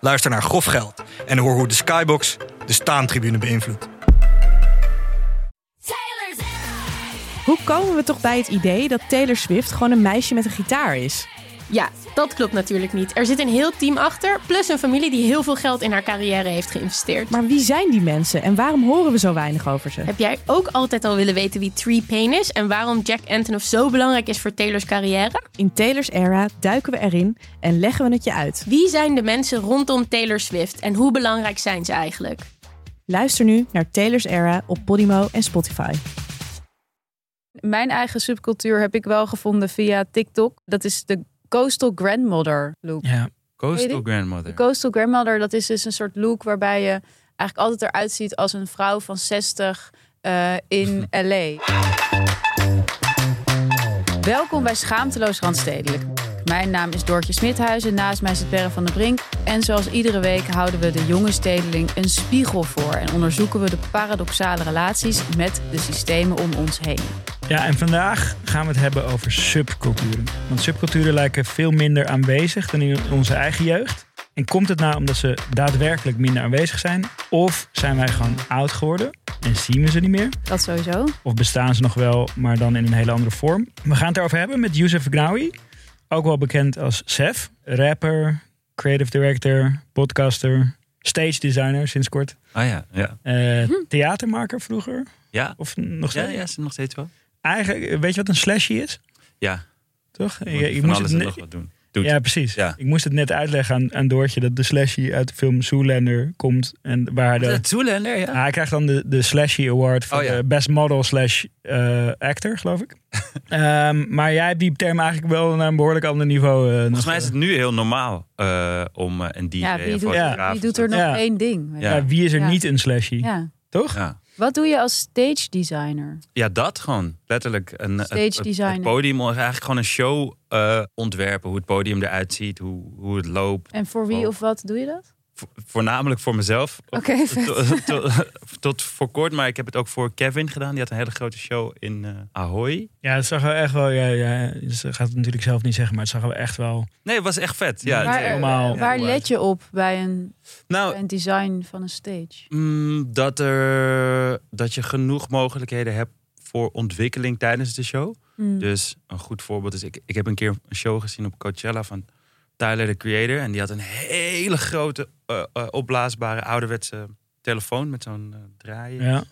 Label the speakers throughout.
Speaker 1: Luister naar Grof Geld en hoor hoe de Skybox de staantribune beïnvloedt.
Speaker 2: Hoe komen we toch bij het idee dat Taylor Swift gewoon een meisje met een gitaar is?
Speaker 3: Ja, dat klopt natuurlijk niet. Er zit een heel team achter, plus een familie die heel veel geld in haar carrière heeft geïnvesteerd.
Speaker 2: Maar wie zijn die mensen en waarom horen we zo weinig over ze?
Speaker 3: Heb jij ook altijd al willen weten wie Tree Payne is en waarom Jack Antonoff zo belangrijk is voor Taylor's carrière?
Speaker 2: In Taylor's era duiken we erin en leggen we het je uit.
Speaker 3: Wie zijn de mensen rondom Taylor Swift en hoe belangrijk zijn ze eigenlijk?
Speaker 2: Luister nu naar Taylor's era op Podimo en Spotify.
Speaker 4: Mijn eigen subcultuur heb ik wel gevonden via TikTok. Dat is de coastal grandmother look.
Speaker 5: Ja.
Speaker 6: Coastal grandmother.
Speaker 4: De coastal grandmother, dat is dus een soort look waarbij je eigenlijk altijd eruit ziet als een vrouw van 60 eh, in LA. Welkom bij Schaamteloos Randstedelijk. Mijn naam is Doortje Smithuizen, naast mij zit Perre van der Brink. En zoals iedere week houden we de jonge stedeling een spiegel voor... en onderzoeken we de paradoxale relaties met de systemen om ons heen.
Speaker 5: Ja, en vandaag gaan we het hebben over subculturen. Want subculturen lijken veel minder aanwezig dan in onze eigen jeugd. En komt het nou omdat ze daadwerkelijk minder aanwezig zijn? Of zijn wij gewoon oud geworden en zien we ze niet meer?
Speaker 4: Dat sowieso.
Speaker 5: Of bestaan ze nog wel, maar dan in een hele andere vorm? We gaan het erover hebben met Youssef Gnawi. Ook wel bekend als Sef. Rapper, creative director, podcaster, stage designer sinds kort.
Speaker 6: Ah ja, ja.
Speaker 5: Eh, Theatermaker vroeger.
Speaker 6: Ja,
Speaker 5: Of nog
Speaker 6: ja,
Speaker 5: steeds?
Speaker 6: ja, is het nog steeds wel?
Speaker 5: Eigenlijk, weet je wat een slashy is?
Speaker 6: Ja,
Speaker 5: Toch?
Speaker 6: je van
Speaker 5: moest
Speaker 6: alles
Speaker 5: het net-
Speaker 6: nog wat doen. Doet.
Speaker 5: ja, precies.
Speaker 6: Ja.
Speaker 5: Ik moest het net uitleggen aan, aan Doortje dat de slashy uit de film Zoolander komt. En waar de,
Speaker 6: Dat Zoolander, ja.
Speaker 5: Ah, hij krijgt dan de, de Slashy Award voor
Speaker 6: Oh, ja.
Speaker 5: de Best Model slash eh, Actor, geloof ik. Ehm, maar jij hebt die term eigenlijk wel naar een behoorlijk ander niveau. eh, nog,
Speaker 6: Volgens mij is
Speaker 5: eh,
Speaker 6: het nu heel normaal eh, om een DJ
Speaker 4: Ja, wie doet,
Speaker 6: fotograaf
Speaker 4: wie doet er nog
Speaker 5: Ja.
Speaker 4: één ding?
Speaker 6: Ja.
Speaker 5: ja, wie is er
Speaker 4: Ja.
Speaker 5: niet een slashy?
Speaker 4: Ja.
Speaker 5: Toch?
Speaker 6: Ja.
Speaker 4: Wat doe je als stage designer?
Speaker 6: ja, dat gewoon. Letterlijk. Een,
Speaker 4: Stage
Speaker 6: het, het,
Speaker 4: designer.
Speaker 6: podium, eigenlijk gewoon een show eh, ontwerpen. Hoe het podium eruit ziet, hoe, hoe het loopt.
Speaker 4: En voor wie of wat doe je dat?
Speaker 6: Vo- voornamelijk voor mezelf. Tot, tot, tot voor kort, maar ik heb het ook voor Kevin gedaan. Die had een hele grote show in eh Ahoy.
Speaker 5: Ja, het zag er echt wel. Ja, ja, ze gaat het natuurlijk zelf niet zeggen, maar het zag er wel echt wel.
Speaker 6: Nee, het was echt vet. Ja,
Speaker 4: waar
Speaker 5: helemaal-
Speaker 4: waar
Speaker 6: Ja,
Speaker 4: let je op bij een,
Speaker 6: Nou,
Speaker 4: bij een design van een stage?
Speaker 6: Mm, dat, er, dat je genoeg mogelijkheden hebt voor ontwikkeling tijdens de show.
Speaker 4: Hmm.
Speaker 6: Dus een goed voorbeeld is, ik, ik heb een keer een show gezien op Coachella van Tyler, the Creator. En die had een hele grote, eh, eh, opblaasbare, ouderwetse telefoon met zo'n eh draaien.
Speaker 5: Ja.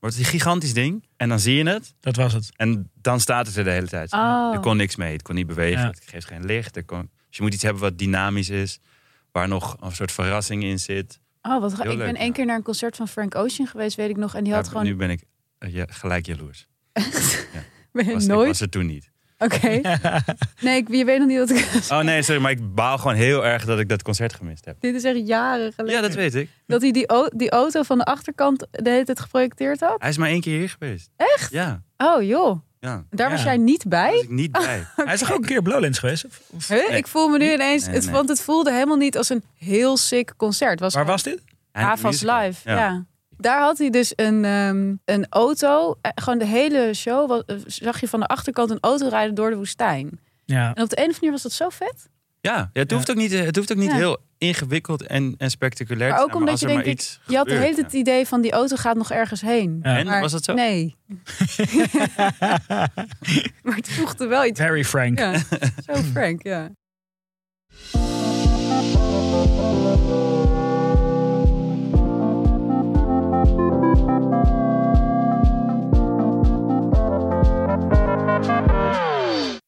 Speaker 4: Oh.
Speaker 6: Is een gigantisch ding. En dan zie je het.
Speaker 5: Dat was het.
Speaker 6: En dan staat het er de hele tijd.
Speaker 4: Oh.
Speaker 6: Er kon niks mee. Het kon niet bewegen.
Speaker 5: Ja.
Speaker 6: Het geeft geen licht. Er kon, dus je moet iets hebben wat dynamisch is. Waar nog een soort verrassing in zit.
Speaker 4: Oh, wat ga- ik ben één
Speaker 6: ja.
Speaker 4: keer naar een concert van Frank Ocean geweest, weet ik nog. En die had
Speaker 6: Ja,
Speaker 4: gewoon...
Speaker 6: Nu ben ik ja, gelijk jaloers.
Speaker 4: ben je
Speaker 6: Was, ik
Speaker 4: nooit?
Speaker 6: was er toen niet.
Speaker 4: Oké. Nee, ik, je weet nog niet wat ik...
Speaker 6: Oh nee, sorry, maar ik baal gewoon heel erg dat ik dat concert gemist heb.
Speaker 4: Dit is echt jaren geleden.
Speaker 6: Ja, dat weet ik.
Speaker 4: Dat hij die, die auto van de achterkant de hele tijd geprojecteerd had?
Speaker 6: Hij is maar één keer hier geweest.
Speaker 4: Echt?
Speaker 6: Ja,
Speaker 4: Oh joh,
Speaker 6: ja.
Speaker 4: daar was jij niet
Speaker 6: Daar was
Speaker 4: bij?
Speaker 6: ik niet bij.
Speaker 5: Hij is toch ook een keer op Lowlands geweest? Of-
Speaker 4: Huh?
Speaker 6: Nee.
Speaker 4: Ik voel me nu ineens...
Speaker 6: Nee,
Speaker 4: het. Want het voelde helemaal niet als een heel sick concert. Was
Speaker 5: Waar was dit?
Speaker 6: Eindelijk
Speaker 4: Avas
Speaker 6: musical.
Speaker 4: Live, ja. Daar had hij dus een, ehm, een auto. eh, Gewoon de hele show wa- eh, zag je van de achterkant een auto rijden door de woestijn.
Speaker 5: Ja.
Speaker 4: En op de een of andere manier was dat zo vet.
Speaker 6: Ja, ja, het, hoeft ook niet, het hoeft ook niet
Speaker 4: Ja.
Speaker 6: heel ingewikkeld en, en spectaculair
Speaker 4: Maar
Speaker 6: te
Speaker 4: ook
Speaker 6: zijn.
Speaker 4: omdat je
Speaker 6: maar
Speaker 4: denk ik,
Speaker 6: iets
Speaker 4: Je had de
Speaker 6: gebeurt,
Speaker 4: hele tijd
Speaker 6: ja.
Speaker 4: het idee van die auto gaat nog ergens heen.
Speaker 5: Ja.
Speaker 6: En,
Speaker 4: Maar
Speaker 6: was dat zo?
Speaker 4: Nee. maar het voegde wel iets.
Speaker 5: Very Frank.
Speaker 4: Ja, zo Frank, ja.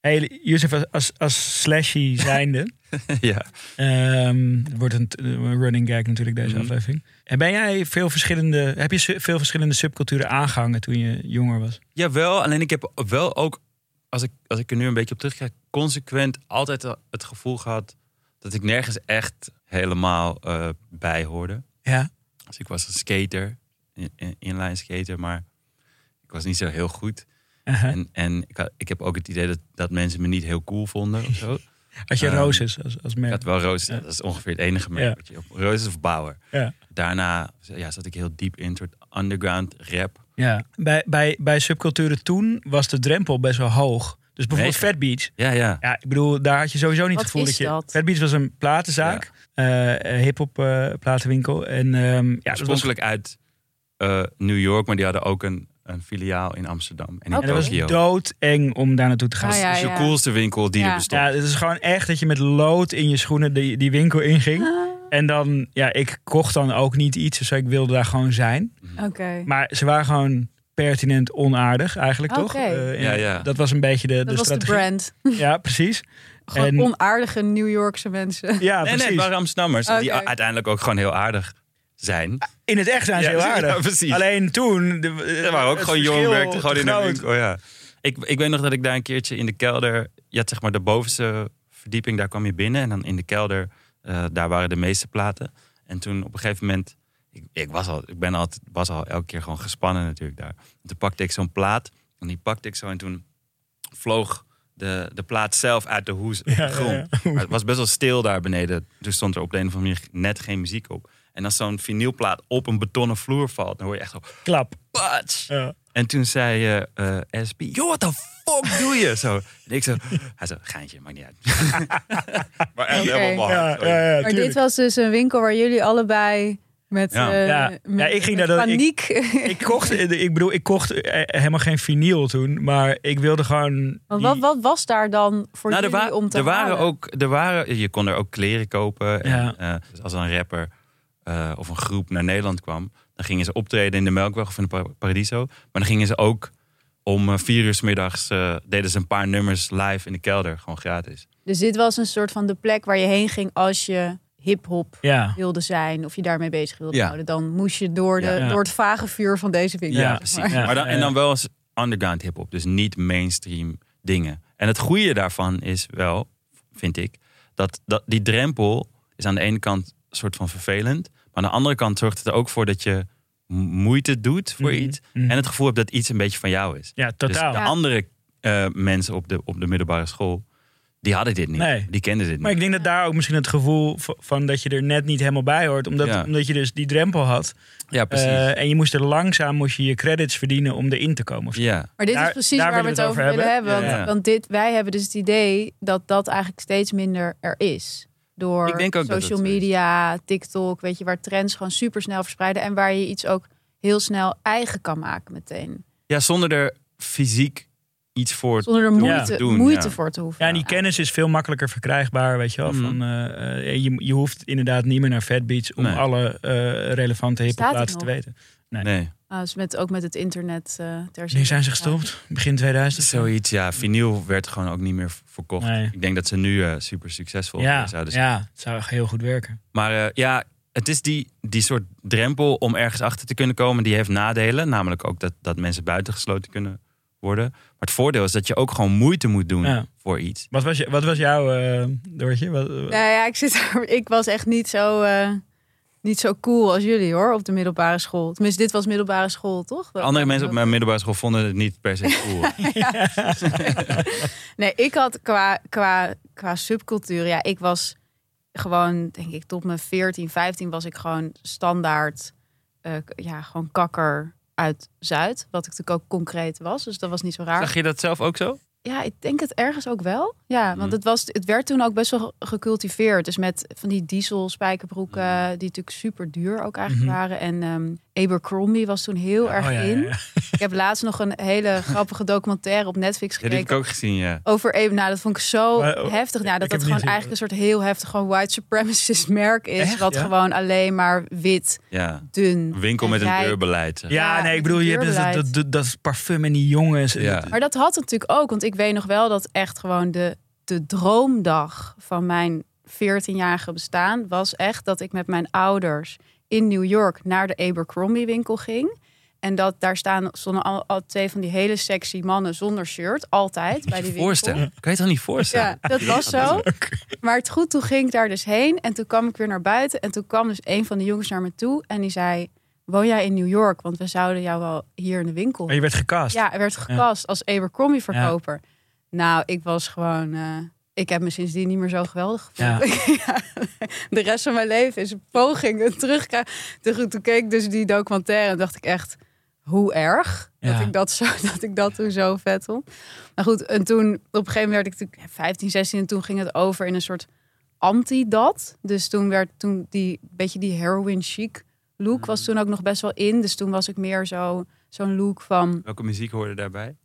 Speaker 5: Hey, Youssef, als, als, als slashy zijnde,
Speaker 6: ja.
Speaker 5: het wordt een, een running gag natuurlijk deze
Speaker 6: Mhm.
Speaker 5: aflevering. En ben jij veel verschillende, heb je veel verschillende subculturen aangehangen toen je jonger was?
Speaker 6: Jawel, alleen ik heb wel ook, als ik, als ik er nu een beetje op terugkijk, consequent altijd het gevoel gehad dat ik nergens echt helemaal eh, bij hoorde.
Speaker 5: Ja.
Speaker 6: Dus ik was een skater, in- in- inline skater, maar ik was niet zo heel goed.
Speaker 5: Uh-huh.
Speaker 6: En, en ik, had, ik heb ook het idee dat, dat mensen me niet heel cool vonden of zo.
Speaker 5: Als je Roses als, als
Speaker 6: Ik
Speaker 5: merk.
Speaker 6: had wel Roos,
Speaker 5: Ja.
Speaker 6: dat is ongeveer het enige merk.
Speaker 5: Ja.
Speaker 6: wat je op Roos of Bauer.
Speaker 5: Ja.
Speaker 6: Daarna ja, zat ik heel diep in een soort underground rap.
Speaker 5: Ja. Bij, bij, bij subculturen toen was de drempel best wel hoog. Dus bijvoorbeeld. Fat Beach.
Speaker 6: Ja, ja.
Speaker 5: Ja, ik bedoel, daar had je sowieso niet
Speaker 4: Wat
Speaker 5: het gevoel
Speaker 4: is
Speaker 5: dat je...
Speaker 4: dat?
Speaker 5: Fat Beach was een platenzaak. eh hip-hop eh, platenwinkel. En ehm, ja, dat was,
Speaker 6: uit eh, New York, maar die hadden ook een, een filiaal in Amsterdam en in
Speaker 5: dat was doodeng om daar naartoe te gaan.
Speaker 4: Ah, ja,
Speaker 6: Dat is de coolste winkel die
Speaker 4: Ja.
Speaker 6: er bestond.
Speaker 5: Ja, het is gewoon echt dat je met lood in je schoenen die, die winkel inging.
Speaker 4: Ah.
Speaker 5: En dan, ja, ik kocht dan ook niet iets, dus ik wilde daar gewoon zijn.
Speaker 4: Oké.
Speaker 5: Maar ze waren gewoon pertinent onaardig eigenlijk, toch? Eh,
Speaker 6: Ja, ja.
Speaker 5: Dat was een beetje de,
Speaker 4: Dat
Speaker 5: de
Speaker 4: was de
Speaker 5: strategie.
Speaker 4: brand.
Speaker 5: Ja, precies.
Speaker 4: Gewoon
Speaker 5: En-
Speaker 4: onaardige New Yorkse mensen.
Speaker 5: Ja,
Speaker 6: nee,
Speaker 5: precies.
Speaker 6: nee, het waren Amsterdammers die uiteindelijk ook gewoon heel aardig zijn.
Speaker 5: In het echt zijn ze
Speaker 6: Ja,
Speaker 5: heel aardig.
Speaker 6: Ja, precies.
Speaker 5: Alleen toen... De,
Speaker 6: waren ook gewoon werkten gewoon in de winkel. Ja. Ik, ik weet nog dat ik daar een keertje in de kelder... Je had zeg maar de bovenste verdieping, daar kwam je binnen. En dan in de kelder, eh, daar waren de meeste platen. En toen op een gegeven moment... Ik, ik, was, al, ik ben altijd, was al elke keer gewoon gespannen natuurlijk daar. En toen pakte ik zo'n plaat. En die pakte ik zo en toen vloog de, de plaat zelf uit de hoes
Speaker 5: Ja, ja,
Speaker 6: grond.
Speaker 5: ja.
Speaker 6: Het was best wel stil daar beneden. Dus stond er op de een of andere manier net geen muziek op. En als zo'n vinylplaat op een betonnen vloer valt... dan hoor je echt zo...
Speaker 5: Klap.
Speaker 6: Patsch!
Speaker 5: Ja.
Speaker 6: En toen zei eh eh, SP, joh, wat de fuck doe je? Zo. En ik zo, hij zo, geintje, maakt niet uit. maar echt
Speaker 4: Oké.
Speaker 6: helemaal
Speaker 5: Ja, ja, ja,
Speaker 4: Maar
Speaker 5: tuurlijk.
Speaker 4: dit was dus een winkel waar jullie allebei met,
Speaker 6: Ja.
Speaker 4: eh,
Speaker 5: Ja.
Speaker 4: met,
Speaker 5: Ja, ik ging
Speaker 4: met
Speaker 5: daar dan- ik-
Speaker 4: paniek...
Speaker 5: Ik kocht, ik bedoel, ik kocht helemaal geen vinyl toen, maar ik wilde gewoon.
Speaker 4: Wat, wat was daar dan voor
Speaker 6: Nou, er,
Speaker 4: jullie
Speaker 6: wa-
Speaker 4: om te
Speaker 6: er waren ook, er waren, je kon er ook kleren kopen. En,
Speaker 5: Ja.
Speaker 6: eh, dus als een rapper eh, of een groep naar Nederland kwam, dan gingen ze optreden in de Melkweg of in de Pa- Paradiso. Maar dan gingen ze ook om eh, vier uur 's middags eh, deden ze een paar nummers live in de kelder, gewoon gratis.
Speaker 4: Dus dit was een soort van de plek waar je heen ging als je hip-hop
Speaker 5: Ja,
Speaker 4: wilde zijn of je daarmee bezig wilde
Speaker 6: Ja.
Speaker 4: houden. Dan moest je door, de,
Speaker 6: Ja.
Speaker 4: door het vage vuur van deze winkel.
Speaker 5: Ja,
Speaker 4: zeg
Speaker 6: precies.
Speaker 4: maar.
Speaker 5: Ja,
Speaker 6: maar dan, en dan wel eens underground hip-hop, dus niet mainstream dingen. En het goede daarvan is wel, vind ik, dat, dat die drempel is aan de ene kant een soort van vervelend, aan de andere kant zorgt het er ook voor dat je moeite doet voor
Speaker 5: Mhm,
Speaker 6: iets
Speaker 5: mhm.
Speaker 6: en het gevoel hebt dat iets een beetje van jou is.
Speaker 5: ja, totaal.
Speaker 6: Dus de
Speaker 4: Ja.
Speaker 6: andere eh, mensen op de, op de middelbare school, die hadden dit niet.
Speaker 5: Nee.
Speaker 6: Die kenden dit
Speaker 5: Maar ik
Speaker 6: niet.
Speaker 5: denk dat daar ook misschien het gevoel van dat je er net niet helemaal bij hoort, omdat,
Speaker 6: Ja.
Speaker 5: omdat je dus die drempel had.
Speaker 6: Ja, precies.
Speaker 5: Eh, en je moest er langzaam moest je, je credits verdienen om erin te komen.
Speaker 6: ja.
Speaker 4: Maar dit
Speaker 5: Daar-
Speaker 4: is precies waar we het over willen hebben. Want, want dit, wij hebben dus het idee dat dat eigenlijk steeds minder er is. Door social
Speaker 6: is.
Speaker 4: media, TikTok, weet je, waar trends gewoon super snel verspreiden. En waar je iets ook heel snel eigen kan maken meteen.
Speaker 6: ja, zonder er fysiek iets voor
Speaker 4: Zonder er
Speaker 6: te
Speaker 4: moeite,
Speaker 6: doen,
Speaker 4: moeite
Speaker 6: ja.
Speaker 4: voor te hoeven.
Speaker 5: Ja, en die kennis is veel makkelijker verkrijgbaar, weet je wel.
Speaker 6: Mhm.
Speaker 5: Van, eh, eh, je, je hoeft inderdaad niet meer naar Fat Beats om
Speaker 6: Nee.
Speaker 5: alle eh, relevante hippoplaatsen te weten.
Speaker 6: Nee.
Speaker 4: Ah, dus met, ook met het internet uh, ter
Speaker 5: Nu zijn ze gestopt, begin 2000.
Speaker 6: Zoiets, ja. Vinyl werd gewoon ook niet meer verkocht.
Speaker 5: Nee.
Speaker 6: Ik denk dat ze nu eh, super succesvol
Speaker 5: Ja,
Speaker 6: zouden zijn.
Speaker 5: ja, het zou heel goed werken.
Speaker 6: Maar eh, ja, het is die, die soort drempel om ergens achter te kunnen komen. Die heeft nadelen. Namelijk ook dat, dat mensen buitengesloten kunnen worden. Maar het voordeel is dat je ook gewoon moeite moet doen
Speaker 5: Ja.
Speaker 6: voor iets.
Speaker 5: Wat was, je, wat was jouw, eh Doortje? Wat,
Speaker 4: Nou ja, ik, zit, ik was echt niet zo, eh, niet zo cool als jullie hoor, op de middelbare school. Tenminste, dit was middelbare school, toch? Dat-
Speaker 6: Andere mensen op mijn middelbare school vonden het niet per se cool.
Speaker 4: Nee, ik had qua, qua, qua subcultuur, ja, ik was gewoon, denk ik, tot mijn 14, 15 was ik gewoon standaard, eh, ja, gewoon kakker uit Zuid. Wat ik natuurlijk ook concreet was, dus dat was niet zo raar.
Speaker 6: Zag je dat zelf ook zo?
Speaker 4: Ja, ik denk het ergens ook wel. Ja, want
Speaker 6: Mhm.
Speaker 4: het, was, het werd toen ook best wel gecultiveerd. Dus met van die diesel spijkerbroeken,
Speaker 6: Mhm.
Speaker 4: die natuurlijk super duur ook eigenlijk
Speaker 5: Mhm.
Speaker 4: waren. En ehm Abercrombie was toen heel erg
Speaker 5: Oh, ja,
Speaker 4: in.
Speaker 5: ja.
Speaker 4: Ik heb laatst nog een hele grappige documentaire op Netflix
Speaker 6: Ja, die heb
Speaker 4: gekeken.
Speaker 6: ik ook gezien, ja.
Speaker 4: Over even, nou, dat vond ik zo
Speaker 5: Maar, oh,
Speaker 4: heftig. Nou, dat dat
Speaker 5: het
Speaker 4: gewoon eigenlijk een soort heel heftig, gewoon white supremacist merk is.
Speaker 5: Echt?
Speaker 4: Wat
Speaker 5: Ja?
Speaker 4: gewoon alleen maar wit,
Speaker 6: ja.
Speaker 4: dun.
Speaker 6: Winkel met een deurbeleid.
Speaker 5: Ja,
Speaker 4: Ja,
Speaker 5: nee, ik bedoel, je hebt dat,
Speaker 4: deurbeleid.
Speaker 5: dat, dat, dat parfum en die jongens.
Speaker 6: Ja.
Speaker 4: Maar dat had natuurlijk ook, want ik weet nog wel dat echt gewoon de, de droomdag van mijn 14-jarige bestaan was echt dat ik met mijn ouders in New York naar de Abercrombie winkel ging. En dat daar staan stonden al, al twee van die hele sexy mannen zonder shirt. Altijd bij die winkel.
Speaker 6: Voorstellen. Kan je het dan niet voorstellen?
Speaker 4: Ja, dat was zo. Maar het goed, toen ging ik daar dus heen. En toen kwam ik weer naar buiten. En toen kwam dus een van de jongens naar me toe. En die zei, woon jij in New York? Want we zouden jou wel hier in de winkel.
Speaker 5: Maar je werd gecast.
Speaker 4: Ja, er werd gecast als Abercrombie verkoper. Nou, ik was gewoon... eh, ik heb me sindsdien niet meer zo geweldig gevoeld. Ja. de rest van mijn leven is een poging een terugkrijgen. Toen, toen keek ik dus die documentaire en dacht ik echt... Hoe erg dat, ik dat, zo, dat ik dat toen zo vet vond. Maar goed, en toen op een gegeven moment werd ik natuurlijk 15, 16 en toen ging het over in een soort anti-dat. Dus toen werd toen die beetje die heroin chic look was toen ook nog best wel in. Dus toen was ik meer zo zo'n look van
Speaker 6: Welke muziek hoorde daarbij?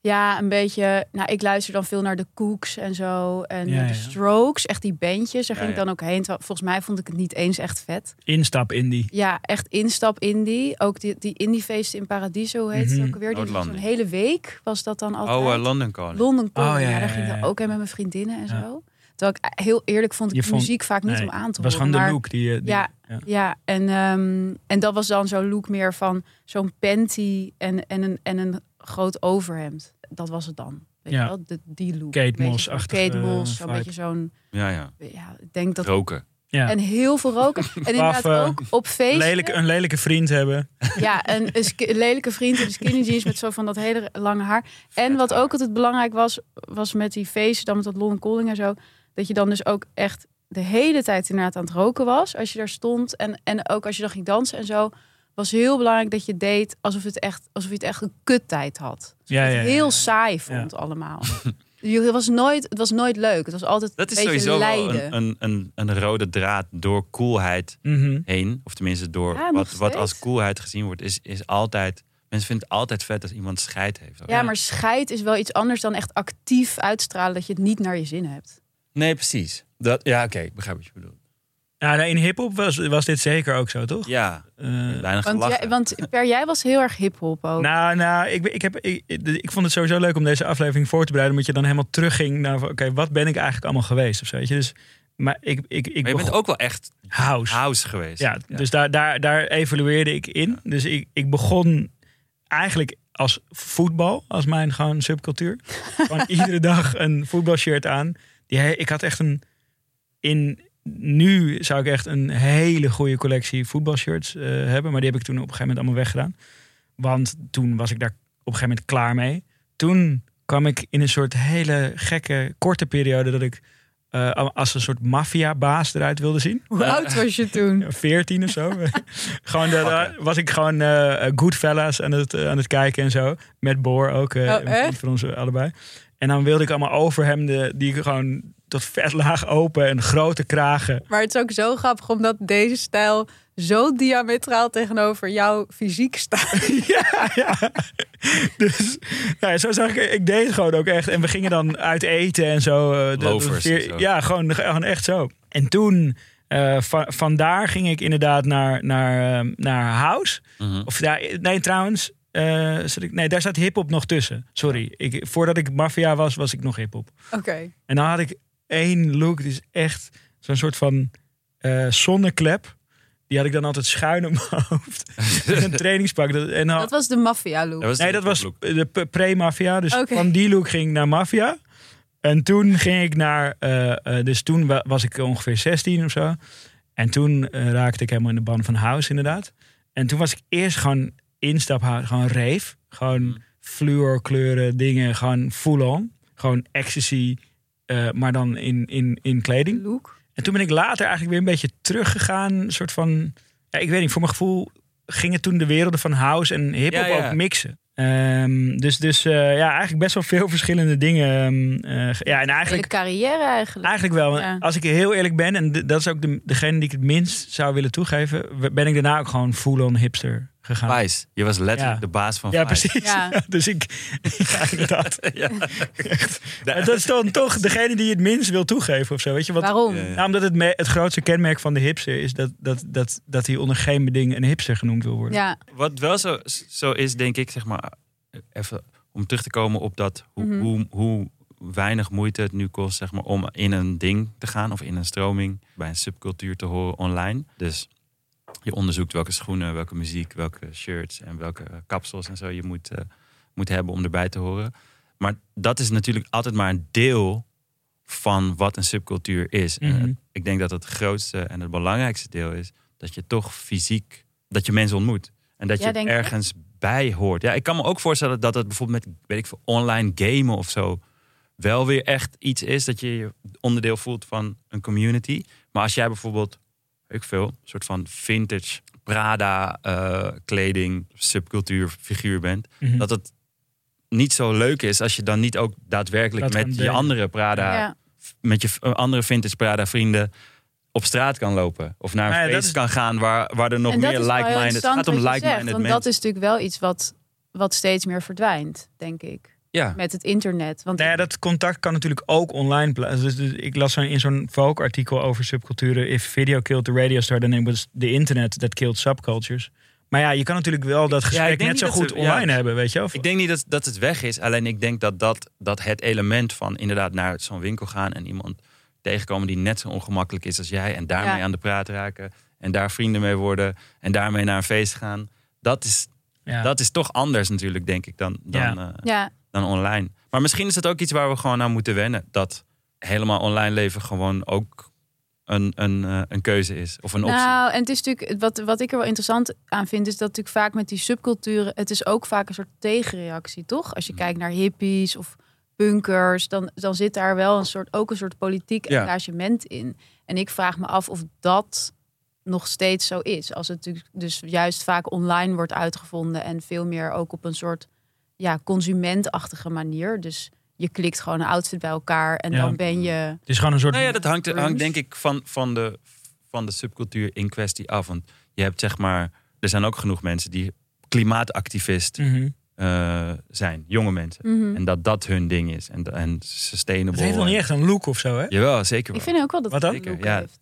Speaker 4: Ja, een beetje. Nou, ik luister dan veel naar de Cooks en zo. En
Speaker 5: Ja,
Speaker 4: de
Speaker 5: ja.
Speaker 4: Strokes, echt die bandjes. Daar
Speaker 6: Ja,
Speaker 4: ging ik dan ook heen. Volgens mij vond ik het niet eens echt vet.
Speaker 5: Instap indie.
Speaker 4: Ja, echt instap indie. Ook die, die indiefeesten in Paradiso hoe heet
Speaker 5: Mhm.
Speaker 4: het ook alweer. Die hele week was dat dan altijd.
Speaker 6: Oh, eh, London Calling.
Speaker 4: London Calling.
Speaker 5: Oh, ja,
Speaker 4: ja,
Speaker 5: ja,
Speaker 4: daar ging ik
Speaker 5: ja,
Speaker 4: dan
Speaker 5: ja.
Speaker 4: ook heen met mijn vriendinnen en
Speaker 5: Ja.
Speaker 4: zo. Terwijl ik heel eerlijk vond ik
Speaker 5: vond-
Speaker 4: muziek vaak niet
Speaker 5: Nee,
Speaker 4: om aan te
Speaker 5: Het was
Speaker 4: horen.
Speaker 5: gewoon de
Speaker 4: maar-
Speaker 5: look die je... die-
Speaker 4: Ja, Ja, en, ehm, en dat was dan zo'n look meer van zo'n panty en, en, een, en een groot overhemd. Dat was het dan. Weet
Speaker 5: Ja.
Speaker 4: je wel? De, die look.
Speaker 5: Kate
Speaker 4: Een beetje
Speaker 5: Moss-achtige,
Speaker 4: zo'n Kate Moss, zo'n
Speaker 5: vibe.
Speaker 4: beetje zo'n...
Speaker 6: Ja, ja.
Speaker 4: Ja, ik denk dat...
Speaker 6: Roken.
Speaker 5: Ja.
Speaker 4: En heel veel roken. En inderdaad ook op feesten.
Speaker 5: Lelijke, een lelijke vriend hebben.
Speaker 4: Ja, een, een lelijke vriend in de skinny jeans met zo van dat hele lange haar. En wat ook altijd belangrijk was, was met die feesten, dan met dat London Calling en zo, dat je dan dus ook echt de hele tijd inderdaad aan het roken was als je daar stond. En, en ook als je dan ging dansen en zo, was heel belangrijk dat je deed alsof, het echt, alsof je het echt een kuttijd had. Je
Speaker 5: Ja,
Speaker 4: het
Speaker 5: ja, ja,
Speaker 4: heel saai vond allemaal. Je- Het was, nooit, het was nooit leuk. Het was altijd
Speaker 6: Dat is
Speaker 4: een beetje
Speaker 6: sowieso een, een, een, een rode draad door coolheid
Speaker 5: Mhm.
Speaker 6: heen. Of tenminste door wat, wat als coolheid gezien wordt. Is, is altijd, mensen vinden het altijd vet als iemand scheid heeft.
Speaker 4: Ja, maar scheid is wel iets anders dan echt actief uitstralen dat je het niet naar je zin hebt.
Speaker 6: Nee, precies. Dat, ja, oké. ik begrijp wat je bedoelt.
Speaker 5: Ja, nou, in hip-hop was, was dit zeker ook zo, toch?
Speaker 6: Ja,
Speaker 5: Eh,
Speaker 6: bijna
Speaker 4: Want,
Speaker 6: gelachen.
Speaker 4: jij, want Per, jij was heel erg hip-hop ook.
Speaker 5: Nou, nou ik, ik, heb, ik, ik vond het sowieso leuk om deze aflevering voor te bereiden. Omdat je dan helemaal terugging naar, oké, wat ben ik eigenlijk allemaal geweest? Of zo, weet je? Dus, maar ik, ik, ik
Speaker 6: maar je bent ook wel echt
Speaker 5: house.
Speaker 6: house geweest.
Speaker 5: Ja, dus daar, daar, daar evalueerde ik in. Dus ik, ik begon eigenlijk als voetbal, als mijn gewoon subcultuur. Gewoon iedere dag een voetbalshirt aan. Die, he- ik had echt een. In, nu zou ik echt een hele goede collectie voetbalshirts eh, hebben. Maar die heb ik toen op een gegeven moment allemaal weggedaan. Want toen was ik daar op een gegeven moment klaar mee. Toen kwam ik in een soort hele gekke, korte periode dat ik eh, als een soort maffiabaas eruit wilde zien.
Speaker 4: Hoe oud was je toen?
Speaker 5: 14 of zo. gewoon was ik gewoon eh Goodfellas aan het, eh, aan het kijken en zo. Met Boor ook. eh,
Speaker 4: Oh,
Speaker 5: een vriend
Speaker 4: echt?
Speaker 5: van ons eh, allebei. En dan wilde ik allemaal overhemden die gewoon tot vet laag open en grote kragen.
Speaker 4: Maar het is ook zo grappig omdat deze stijl zo diametraal tegenover jouw fysiek staat.
Speaker 5: ja, ja. Dus nou ja, zo zag ik, ik deed het gewoon ook echt. En we gingen dan uit eten en zo. eh,
Speaker 6: Lovers zo.
Speaker 5: Ja, gewoon, gewoon echt zo. En toen, eh, va- vandaar ging ik inderdaad naar, naar, eh, naar House.
Speaker 6: Mhm.
Speaker 5: Of daar, nee, trouwens. Eh, zat ik, nee, daar staat hip-hop nog tussen. Sorry. Ik, voordat ik maffia was, was ik nog hip-hop.
Speaker 4: Oké.
Speaker 5: En dan had ik één look, die is echt zo'n soort van eh, zonneklep. Die had ik dan altijd schuin op mijn hoofd. Een trainingspak. Dat, en dan,
Speaker 4: Dat was de maffia look.
Speaker 6: Dat
Speaker 5: nee, dat was
Speaker 6: look.
Speaker 5: de pre-maffia. Dus van die look ging ik naar maffia. En toen ging ik naar... eh, dus toen wa- was ik ongeveer 16 of zo. En toen raakte ik helemaal in de ban van house inderdaad. En toen was ik eerst gewoon instaphouse, gewoon rave. Gewoon fluorkleuren, dingen, gewoon full-on. Gewoon ecstasy, eh, maar dan in, in, in kleding.
Speaker 4: look.
Speaker 5: En toen ben ik later eigenlijk weer een beetje teruggegaan. Een soort van, ja, ik weet niet, voor mijn gevoel gingen toen de werelden van house en hip-hop
Speaker 6: Ja, ja.
Speaker 5: ook mixen. Ehm, dus dus eh, ja, eigenlijk best wel veel verschillende dingen. ehm, eh, ja, en
Speaker 4: Hele
Speaker 5: eigenlijk,
Speaker 4: carrière eigenlijk.
Speaker 5: eigenlijk wel.
Speaker 4: Ja.
Speaker 5: Als ik heel eerlijk ben, en dat is ook de, degene die ik het minst zou willen toegeven, ben ik daarna ook gewoon full-on hipster gegaan.
Speaker 6: Vice. Je was letterlijk
Speaker 5: Ja.
Speaker 6: de baas van
Speaker 5: Ja,
Speaker 6: Vice.
Speaker 5: precies.
Speaker 4: Ja.
Speaker 5: dus ik, ja, inderdaad.
Speaker 6: Ja.
Speaker 5: Maar dat is dan toch degene die het minst wil toegeven of zo. Weet je, wat,
Speaker 4: Waarom?
Speaker 6: Ja, ja.
Speaker 5: Nou, omdat het, me- het grootste kenmerk van de hipster is dat, dat, dat, dat hij onder geen beding een hipster genoemd wil worden.
Speaker 4: Ja,
Speaker 6: Wat wel zo, zo is, denk ik, zeg maar, even om terug te komen op dat, hoe,
Speaker 4: Mhm.
Speaker 6: hoe, hoe weinig moeite het nu kost, zeg maar, om in een ding te gaan of in een stroming bij een subcultuur te horen online. Dus Je onderzoekt welke schoenen, welke muziek, welke shirts en welke kapsels en zo je moet, eh, moet hebben om erbij te horen. Maar dat is natuurlijk altijd maar een deel van wat een subcultuur is. En
Speaker 5: Mhm.
Speaker 6: het- ik denk dat het grootste en het belangrijkste deel is dat je toch fysiek, dat je mensen ontmoet. En dat
Speaker 4: Ja,
Speaker 6: je ergens bij hoort. Ja, ik kan me ook voorstellen dat het bijvoorbeeld met, weet ik veel, online gamen of zo wel weer echt iets is dat je je onderdeel voelt van een community. Maar als jij bijvoorbeeld, ik veel, een soort van vintage Prada eh, kleding, subcultuur figuur bent,
Speaker 5: Mhm.
Speaker 6: dat het niet zo leuk is als je dan niet ook daadwerkelijk met je andere Prada,
Speaker 4: ja.
Speaker 6: met je andere vintage Prada vrienden op straat kan lopen. Of naar een
Speaker 5: Nou ja, dat
Speaker 6: feest
Speaker 5: is-
Speaker 6: kan gaan waar, waar er nog
Speaker 4: en
Speaker 6: meer like-minded... Het gaat om like-minded mensen.
Speaker 4: dat is natuurlijk wel iets wat, wat steeds meer verdwijnt, denk ik.
Speaker 6: Ja.
Speaker 4: Met het internet. Want
Speaker 5: Nou ja, dat contact kan natuurlijk ook online plaatsen. Dus, dus ik las zo in zo'n Vogue-artikel over subculturen. If video killed the radio star, then it was the internet that killed subcultures. Maar ja, je kan natuurlijk wel dat gesprek net
Speaker 6: niet
Speaker 5: zo goed
Speaker 6: ja.
Speaker 5: online hebben, weet je wel?
Speaker 6: Ik denk niet dat, dat het weg is. Alleen ik denk dat, dat, dat het element van inderdaad naar zo'n winkel gaan en iemand tegenkomen die net zo ongemakkelijk is als jij. En daarmee
Speaker 4: Ja.
Speaker 6: aan de praat raken. En daar vrienden mee worden. En daarmee naar een feest gaan. Dat is,
Speaker 5: ja.
Speaker 6: dat is toch anders natuurlijk, denk ik, dan, dan,
Speaker 5: Ja.
Speaker 6: eh,
Speaker 4: ja,
Speaker 6: dan online. Maar misschien is het ook iets waar we gewoon aan moeten wennen. Dat helemaal online leven gewoon ook een, een, eh, een keuze is. Of een optie.
Speaker 4: Nou, en het is natuurlijk, wat, wat ik er wel interessant aan vind, is dat natuurlijk vaak met die subculturen, het is ook vaak een soort tegenreactie, toch? Als je kijkt naar hippies of punkers, dan, dan zit daar wel een soort, ook een soort politiek
Speaker 6: Ja.
Speaker 4: engagement in. En ik vraag me af of dat nog steeds zo is. Als het natuurlijk dus juist vaak online wordt uitgevonden en veel meer ook op een soort ja, consumentachtige manier. Dus je klikt gewoon een outfit bij elkaar en
Speaker 5: Ja.
Speaker 4: dan ben je...
Speaker 5: Het is gewoon een soort...
Speaker 6: Nou ja, dat hangt, hangt denk ik van, van, de, van de subcultuur in kwestie af. Want je hebt zeg maar, er zijn ook genoeg mensen die klimaatactivist
Speaker 5: Mhm.
Speaker 6: eh, zijn, jonge mensen.
Speaker 4: Mhm.
Speaker 6: En dat dat hun ding is. En, en sustainable.
Speaker 5: Het heeft nog niet echt een look of zo, hè?
Speaker 6: Jawel, zeker wel.
Speaker 4: Ik vind ook wel dat
Speaker 5: Wat
Speaker 4: het
Speaker 5: dan?
Speaker 6: Zeker, ja.
Speaker 4: heeft.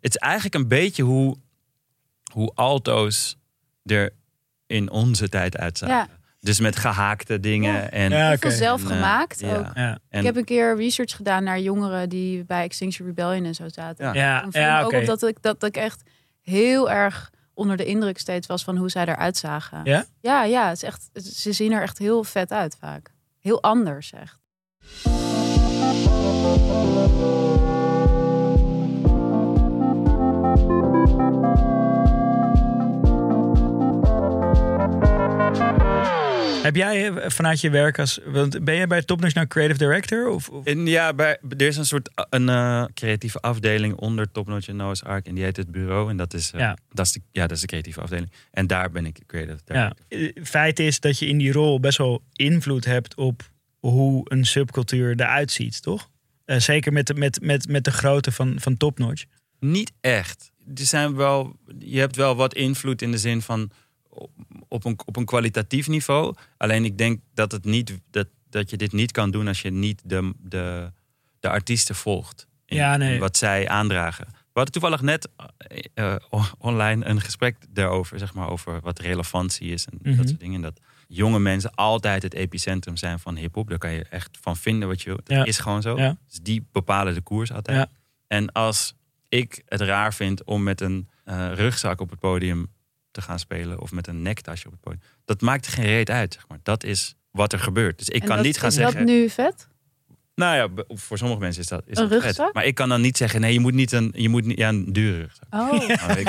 Speaker 6: Het is eigenlijk een beetje hoe, hoe alto's er in onze tijd uitzagen.
Speaker 4: Ja.
Speaker 6: Dus met gehaakte dingen.
Speaker 4: Ja.
Speaker 6: En,
Speaker 5: Ja,
Speaker 4: Heel
Speaker 5: oké.
Speaker 4: veel zelf
Speaker 6: En,
Speaker 4: gemaakt
Speaker 6: ja.
Speaker 4: ook.
Speaker 5: Ja,
Speaker 6: en
Speaker 4: Ik heb een keer research gedaan naar jongeren die bij Extinction Rebellion en zo zaten.
Speaker 6: Ja.
Speaker 4: me
Speaker 5: ja
Speaker 4: ook
Speaker 5: oké.
Speaker 4: op dat ik, dat ik echt heel erg onder de indruk steeds was van hoe zij eruit zagen.
Speaker 5: Ja?
Speaker 4: Ja, ja het is echt, ze zien er echt heel vet uit vaak. Heel anders echt.
Speaker 5: Heb jij eh, vanuit je werk als... Want ben jij bij Topnotch nou creative director? Of, of-
Speaker 6: En ja, bij, er is een soort uh, een, eh, creatieve afdeling onder Topnotch en Noah's Ark. En die heet het bureau. En dat is, eh,
Speaker 5: Ja.
Speaker 6: dat is, de, ja, dat is de creatieve afdeling. En daar ben ik creative
Speaker 5: ja.
Speaker 6: director.
Speaker 5: Eh, Feit is dat je in die rol best wel invloed hebt op hoe een subcultuur eruit ziet, toch? Eh, zeker met de, met, met, met de grootte van, van Topnotch.
Speaker 6: Niet echt. Er zijn wel, je hebt wel wat invloed in de zin van op een, op een kwalitatief niveau. Alleen ik denk dat, het niet, dat, dat je dit niet kan doen als je niet de, de, de artiesten volgt. In,
Speaker 5: Ja, nee.
Speaker 6: in wat zij aandragen. We hadden toevallig net eh, eh, online een gesprek daarover, zeg maar, over wat relevantie is en
Speaker 5: Mhm.
Speaker 6: dat soort dingen. Dat jonge mensen altijd het epicentrum zijn van hip-hop. Daar kan je echt van vinden wat je wil. Dat
Speaker 5: Ja.
Speaker 6: is gewoon zo.
Speaker 5: Ja.
Speaker 6: Dus die bepalen de koers altijd.
Speaker 5: Ja.
Speaker 6: En als ik het raar vind om met een eh, rugzak op het podium te gaan spelen of met een nektasje op het podium, dat maakt er geen reet uit. Zeg maar. Dat is wat er gebeurt. Dus ik
Speaker 4: En
Speaker 6: kan
Speaker 4: dat-
Speaker 6: niet gaan
Speaker 4: is
Speaker 6: zeggen.
Speaker 4: dat nu vet?
Speaker 6: Nou ja, voor sommige mensen is dat, is
Speaker 4: Een
Speaker 6: dat vet.
Speaker 4: rugzak?
Speaker 6: Maar ik kan dan niet zeggen, nee, je moet niet een, je moet niet, ja, een dure rugzak.
Speaker 4: Oh.
Speaker 6: Nou, ik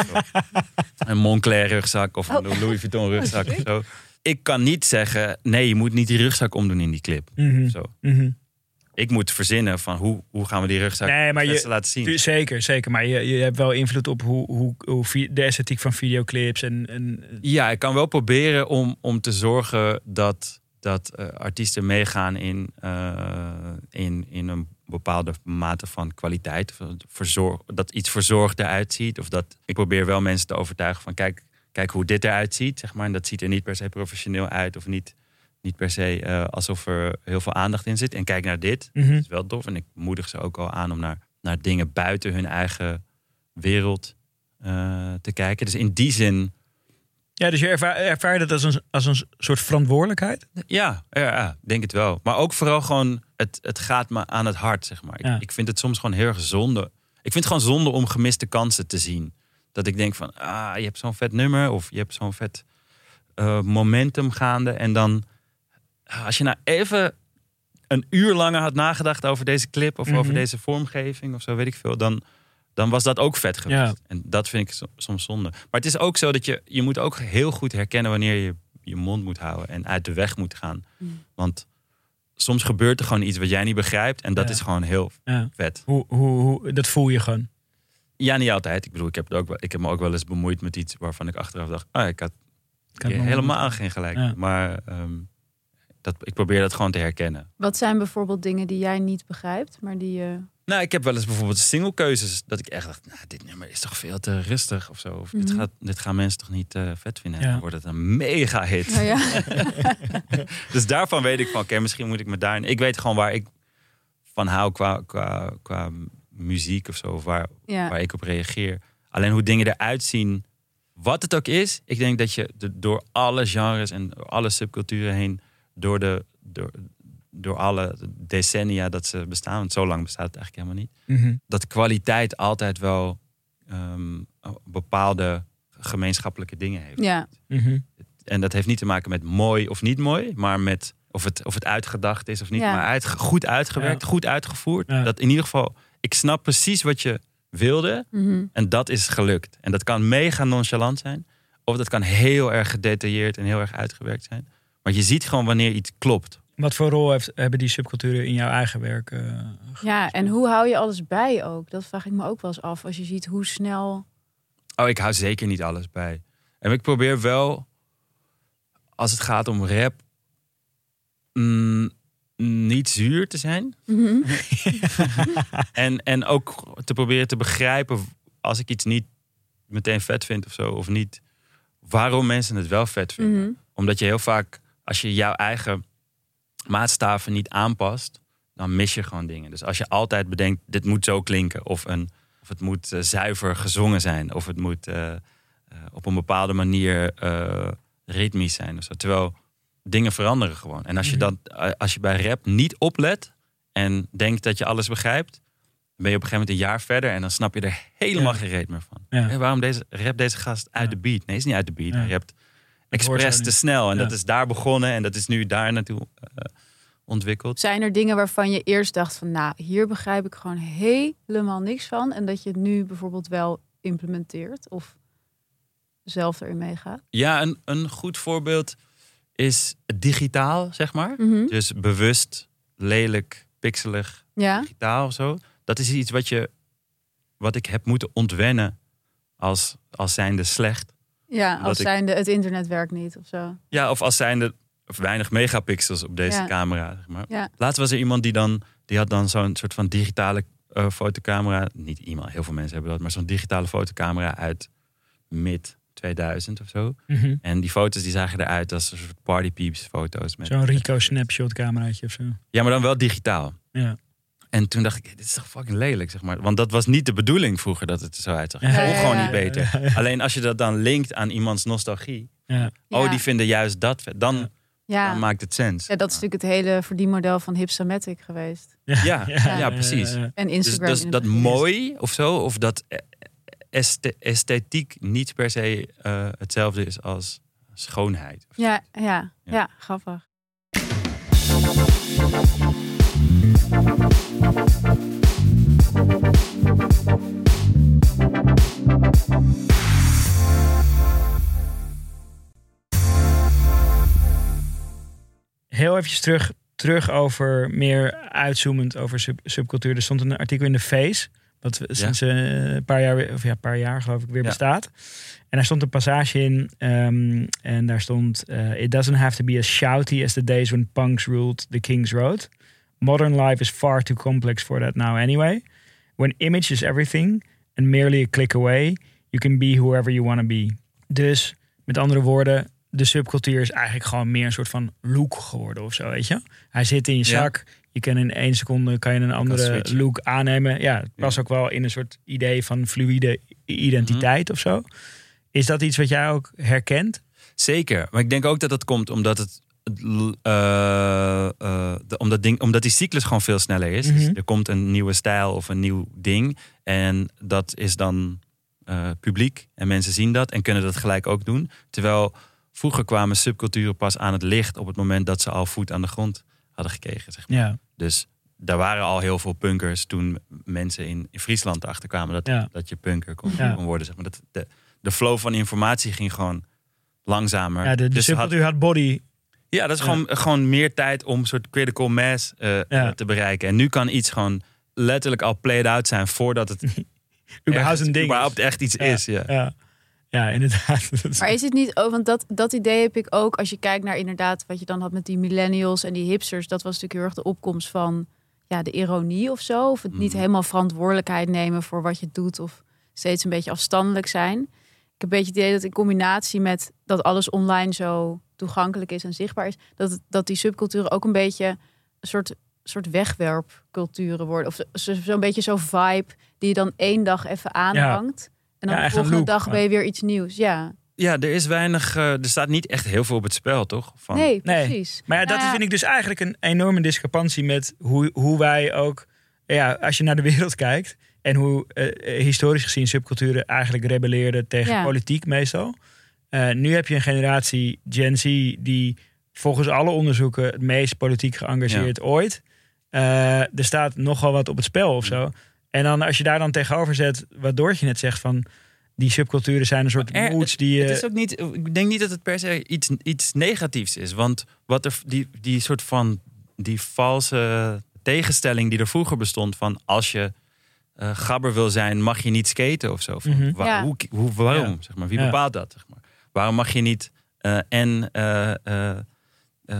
Speaker 6: een Moncler rugzak of een
Speaker 4: Oh.
Speaker 6: Louis Vuitton rugzak of zo. Ik kan niet zeggen, nee, je moet niet die rugzak omdoen in die clip.
Speaker 5: Mhm.
Speaker 6: Zo.
Speaker 5: Mhm.
Speaker 6: Ik moet verzinnen van hoe, hoe gaan we die rugzak
Speaker 5: Nee, maar je-
Speaker 6: laten zien.
Speaker 5: Tu- Zeker, zeker. Maar je, je hebt wel invloed op hoe, hoe, de esthetiek van videoclips en... en
Speaker 6: Ja, ik kan wel proberen om, om te zorgen dat, dat eh, artiesten meegaan in, eh, in, in een bepaalde mate van kwaliteit. Verzorg, dat iets verzorgd eruit ziet. Of dat ik probeer wel mensen te overtuigen van kijk, kijk hoe dit eruit ziet. Zeg maar. En dat ziet er niet per se professioneel uit. Of niet, niet per se eh, alsof er heel veel aandacht in zit. En kijk naar dit.
Speaker 5: Mhm.
Speaker 6: Dat is wel tof. En ik moedig ze ook al aan om naar, naar dingen buiten hun eigen wereld eh, te kijken. Dus in die zin
Speaker 5: Ja, dus je ervaar, ervaar je dat als een, als een soort verantwoordelijkheid?
Speaker 6: Ja, ja, denk het wel. Maar ook vooral gewoon, het, het gaat me aan het hart, zeg maar. Ik,
Speaker 5: Ja.
Speaker 6: ik vind het soms gewoon heel erg zonde. Ik vind het gewoon zonde om gemiste kansen te zien. Dat ik denk van, ah, je hebt zo'n vet nummer of je hebt zo'n vet eh, momentum gaande. En dan, als je nou even een uur langer had nagedacht over deze clip of over
Speaker 5: Mhm.
Speaker 6: deze vormgeving of zo, weet ik veel, dan, dan was dat ook vet geweest.
Speaker 5: Ja.
Speaker 6: En dat vind ik so- soms zonde. Maar het is ook zo dat je, je moet ook heel goed herkennen wanneer je je mond moet houden en uit de weg moet gaan.
Speaker 4: Mm.
Speaker 6: Want soms gebeurt er gewoon iets wat jij niet begrijpt en dat
Speaker 5: Ja.
Speaker 6: is gewoon heel
Speaker 5: Ja.
Speaker 6: vet.
Speaker 5: Hoe, hoe, hoe, dat voel je gewoon.
Speaker 6: Ja, niet altijd. Ik bedoel, ik heb, het ook wel, ik heb me ook wel eens bemoeid met iets waarvan ik achteraf dacht, ah, ik had
Speaker 5: Kan
Speaker 6: helemaal geen gelijk.
Speaker 5: Ja.
Speaker 6: Maar ehm, dat, ik probeer dat gewoon te herkennen.
Speaker 4: Wat zijn bijvoorbeeld dingen die jij niet begrijpt, maar die je...
Speaker 6: Nou, ik heb wel eens bijvoorbeeld singlekeuzes dat ik echt dacht, nou, dit nummer is toch veel te rustig of zo. Of dit,
Speaker 4: Mhm.
Speaker 6: gaat, dit gaan mensen toch niet eh, vet vinden.
Speaker 5: Ja.
Speaker 6: Dan wordt het een mega hit.
Speaker 4: Oh ja.
Speaker 6: Dus daarvan weet ik van, oké, misschien moet ik me daarin... Ik weet gewoon waar ik van hou qua, qua, qua muziek of zo. Of waar,
Speaker 4: ja.
Speaker 6: waar ik op reageer. Alleen hoe dingen eruit zien, wat het ook is. Ik denk dat je door alle genres en alle subculturen heen, door, de, door, door alle decennia dat ze bestaan, want zo lang bestaat het eigenlijk helemaal niet,
Speaker 5: Mhm.
Speaker 6: dat kwaliteit altijd wel ehm, bepaalde gemeenschappelijke dingen heeft.
Speaker 4: ja.
Speaker 5: Mhm.
Speaker 6: En dat heeft niet te maken met mooi of niet mooi, maar met of het, of het uitgedacht is of niet.
Speaker 4: Ja.
Speaker 6: Maar uit, goed uitgewerkt, goed uitgevoerd.
Speaker 5: Ja.
Speaker 6: Dat in ieder geval, ik snap precies wat je wilde.
Speaker 4: Mhm.
Speaker 6: En dat is gelukt. En dat kan mega nonchalant zijn. Of dat kan heel erg gedetailleerd en heel erg uitgewerkt zijn. Maar je ziet gewoon wanneer iets klopt.
Speaker 5: Wat voor rol heeft, hebben die subculturen in jouw eigen werk? eh,
Speaker 4: ja, en hoe hou je alles bij ook? Dat vraag ik me ook wel eens af. Als je ziet hoe snel...
Speaker 6: Oh, ik hou zeker niet alles bij. En ik probeer wel, als het gaat om rap, mm, niet zuur te zijn.
Speaker 4: Mhm.
Speaker 6: En, en ook te proberen te begrijpen als ik iets niet meteen vet vind of zo. Of niet waarom mensen het wel vet vinden.
Speaker 4: Mhm.
Speaker 6: Omdat je heel vaak, als je jouw eigen maatstaven niet aanpast, dan mis je gewoon dingen. Dus als je altijd bedenkt, dit moet zo klinken. Of, een, of het moet eh, zuiver gezongen zijn. Of het moet eh, eh, op een bepaalde manier ritmisch zijn. Of zo. Terwijl dingen veranderen gewoon. En als je,
Speaker 5: Mhm.
Speaker 6: dat, als je bij rap niet oplet en denkt dat je alles begrijpt, dan ben je op een gegeven moment een jaar verder en dan snap je er helemaal
Speaker 5: Ja.
Speaker 6: geen reet meer van.
Speaker 5: Ja.
Speaker 6: Waarom deze, rap deze gast uit
Speaker 5: Ja.
Speaker 6: de beat? Nee, is niet uit de beat. Hij rapt expres te snel. En
Speaker 5: Ja.
Speaker 6: dat is daar begonnen en dat is nu daar naartoe eh, ontwikkeld.
Speaker 4: Zijn er dingen waarvan je eerst dacht van... nou, hier begrijp ik gewoon helemaal niks van. En dat je het nu bijvoorbeeld wel implementeert of zelf erin meegaat?
Speaker 6: Ja, een, een goed voorbeeld is digitaal, zeg maar.
Speaker 4: Mhm.
Speaker 6: Dus bewust, lelijk, pixelig,
Speaker 4: Ja,
Speaker 6: digitaal of zo. Dat is iets wat, je, wat ik heb moeten ontwennen als, als zijnde slecht.
Speaker 4: Ja als
Speaker 6: ik-
Speaker 4: zijnde het internet werkt niet of zo.
Speaker 6: Ja, of als zijnde of weinig megapixels op deze
Speaker 4: Ja.
Speaker 6: camera. Zeg maar.
Speaker 4: Ja.
Speaker 6: Laatst was er iemand die dan, die had dan zo'n soort van digitale eh, fotocamera. Niet iemand, heel veel mensen hebben dat, maar zo'n digitale fotocamera uit mid 2000 of zo.
Speaker 5: mhm.
Speaker 6: En die foto's die zagen eruit als een soort partypeeps foto's. Met,
Speaker 5: Zo'n Rico snapshot cameraatje of zo.
Speaker 6: Ja, maar dan wel digitaal.
Speaker 5: Ja.
Speaker 6: En toen dacht ik, dit is toch fucking lelijk, zeg maar. Want dat was niet de bedoeling vroeger dat het er zo uitzag. Het
Speaker 5: Ja,
Speaker 6: gewoon
Speaker 4: ja.
Speaker 6: niet beter. Alleen als je dat dan linkt aan iemands nostalgie.
Speaker 5: Ja.
Speaker 6: Oh, die vinden juist dat vet. Dan, dan maakt het sens.
Speaker 4: ja, dat is natuurlijk het hele verdienmodel van Hipstamatic geweest.
Speaker 6: Ja, ja, precies.
Speaker 5: ja, ja.
Speaker 4: En
Speaker 6: Dus,
Speaker 4: Instagram.
Speaker 6: dus
Speaker 4: in
Speaker 6: dat mooi of zo, of dat e- esthe- esthetiek niet per se eh, hetzelfde is als schoonheid.
Speaker 4: Ja, ja,
Speaker 6: Ja.
Speaker 4: ja, grappig.
Speaker 5: Heel eventjes terug, terug over, meer uitzoomend over sub, subcultuur. Er stond een artikel in de Face, wat sinds eh, een paar jaar, of ja, paar jaar geloof ik weer
Speaker 6: Ja.
Speaker 5: bestaat. En daar stond een passage in ehm, en daar stond... eh, It doesn't have to be as shouty as the days when punks ruled the King's Road. Modern life is far too complex for that now anyway. When image is everything and merely a click away, you can be whoever you want to be. Dus met andere woorden, de subcultuur is eigenlijk gewoon meer een soort van look geworden of zo, weet je? Hij zit in je
Speaker 6: Ja.
Speaker 5: zak. Je kan in één seconde kan je een andere look aannemen. Ja, het past
Speaker 6: Ja.
Speaker 5: ook wel in een soort idee van fluïde identiteit of zo. Is dat iets wat jij ook herkent?
Speaker 6: Zeker. Maar ik denk ook dat dat komt omdat het. Eh, eh, de- omdat, ding, omdat die cyclus gewoon veel sneller is. Dus
Speaker 5: Mhm.
Speaker 6: er komt een nieuwe stijl of een nieuw ding. En dat is dan eh, publiek. En mensen zien dat en kunnen dat gelijk ook doen. Terwijl vroeger kwamen subculturen pas aan het licht op het moment dat ze al voet aan de grond hadden gekregen. Zeg maar.
Speaker 5: Ja.
Speaker 6: Dus daar waren al heel veel punkers toen mensen in, in Friesland erachter kwamen dat,
Speaker 5: Ja.
Speaker 6: dat je punker kon,
Speaker 5: Ja.
Speaker 6: kon worden. Zeg maar. dat, de, de flow van informatie ging gewoon langzamer.
Speaker 5: ja, de, de
Speaker 6: Dus had-
Speaker 5: subcultuur had body.
Speaker 6: Ja, dat is
Speaker 5: Ja.
Speaker 6: gewoon, gewoon meer tijd om een soort critical mass eh,
Speaker 5: Ja.
Speaker 6: te bereiken. En nu kan iets gewoon letterlijk al played out zijn voordat het
Speaker 5: Überhaupt
Speaker 6: echt,
Speaker 5: een ding. is.
Speaker 6: überhaupt echt iets
Speaker 5: Ja.
Speaker 6: is. Ja.
Speaker 5: Ja, ja inderdaad.
Speaker 4: Maar is het niet, oh, want dat, dat idee heb ik ook als je kijkt naar inderdaad wat je dan had met die millennials en die hipsters. Dat was natuurlijk heel erg de opkomst van ja, de ironie of zo. Of het niet
Speaker 6: Mhm.
Speaker 4: helemaal verantwoordelijkheid nemen voor wat je doet of steeds een beetje afstandelijk zijn. Ik heb een beetje het idee dat in combinatie met dat alles online zo toegankelijk is en zichtbaar is, dat, dat die subculturen ook een beetje een soort, soort wegwerpculturen worden. Of zo- zo'n beetje zo'n vibe die je dan één dag even aanhangt. En dan
Speaker 5: Ja,
Speaker 4: de volgende
Speaker 5: loop,
Speaker 4: dag
Speaker 5: maar-
Speaker 4: ben je weer iets nieuws. Ja.
Speaker 6: ja, er is weinig. eh, er staat niet echt heel veel op het spel, toch? Van,
Speaker 4: Nee,
Speaker 5: Nee.
Speaker 4: precies.
Speaker 5: Maar ja, dat
Speaker 4: Nou ja,
Speaker 5: vind ik dus eigenlijk een enorme discrepantie met hoe, hoe wij ook, ja, als je naar de wereld kijkt en hoe eh, eh, historisch gezien subculturen eigenlijk rebelleerden tegen
Speaker 4: Ja.
Speaker 5: politiek meestal. Eh, nu heb je een generatie Gen Z die volgens alle onderzoeken het meest politiek geëngageerd ooit. Eh, er staat nogal wat op het spel of zo. En dan als je daar dan tegenover zet, wat Doortje net zegt van die subculturen zijn een soort
Speaker 6: Er-
Speaker 5: moods die je...
Speaker 6: Het is ook niet, ik denk niet dat het per se iets, iets negatiefs is. Want wat er, die, die soort van die valse tegenstelling die er vroeger bestond van als je eh, gabber wil zijn, mag je niet skaten of zo. Van,
Speaker 5: Mhm.
Speaker 4: Ja.
Speaker 6: hoe, hoe, waarom?
Speaker 5: Ja.
Speaker 6: Zeg maar, wie
Speaker 5: Ja.
Speaker 6: bepaalt dat? Zeg maar? Waarom mag je niet eh, en eh, eh,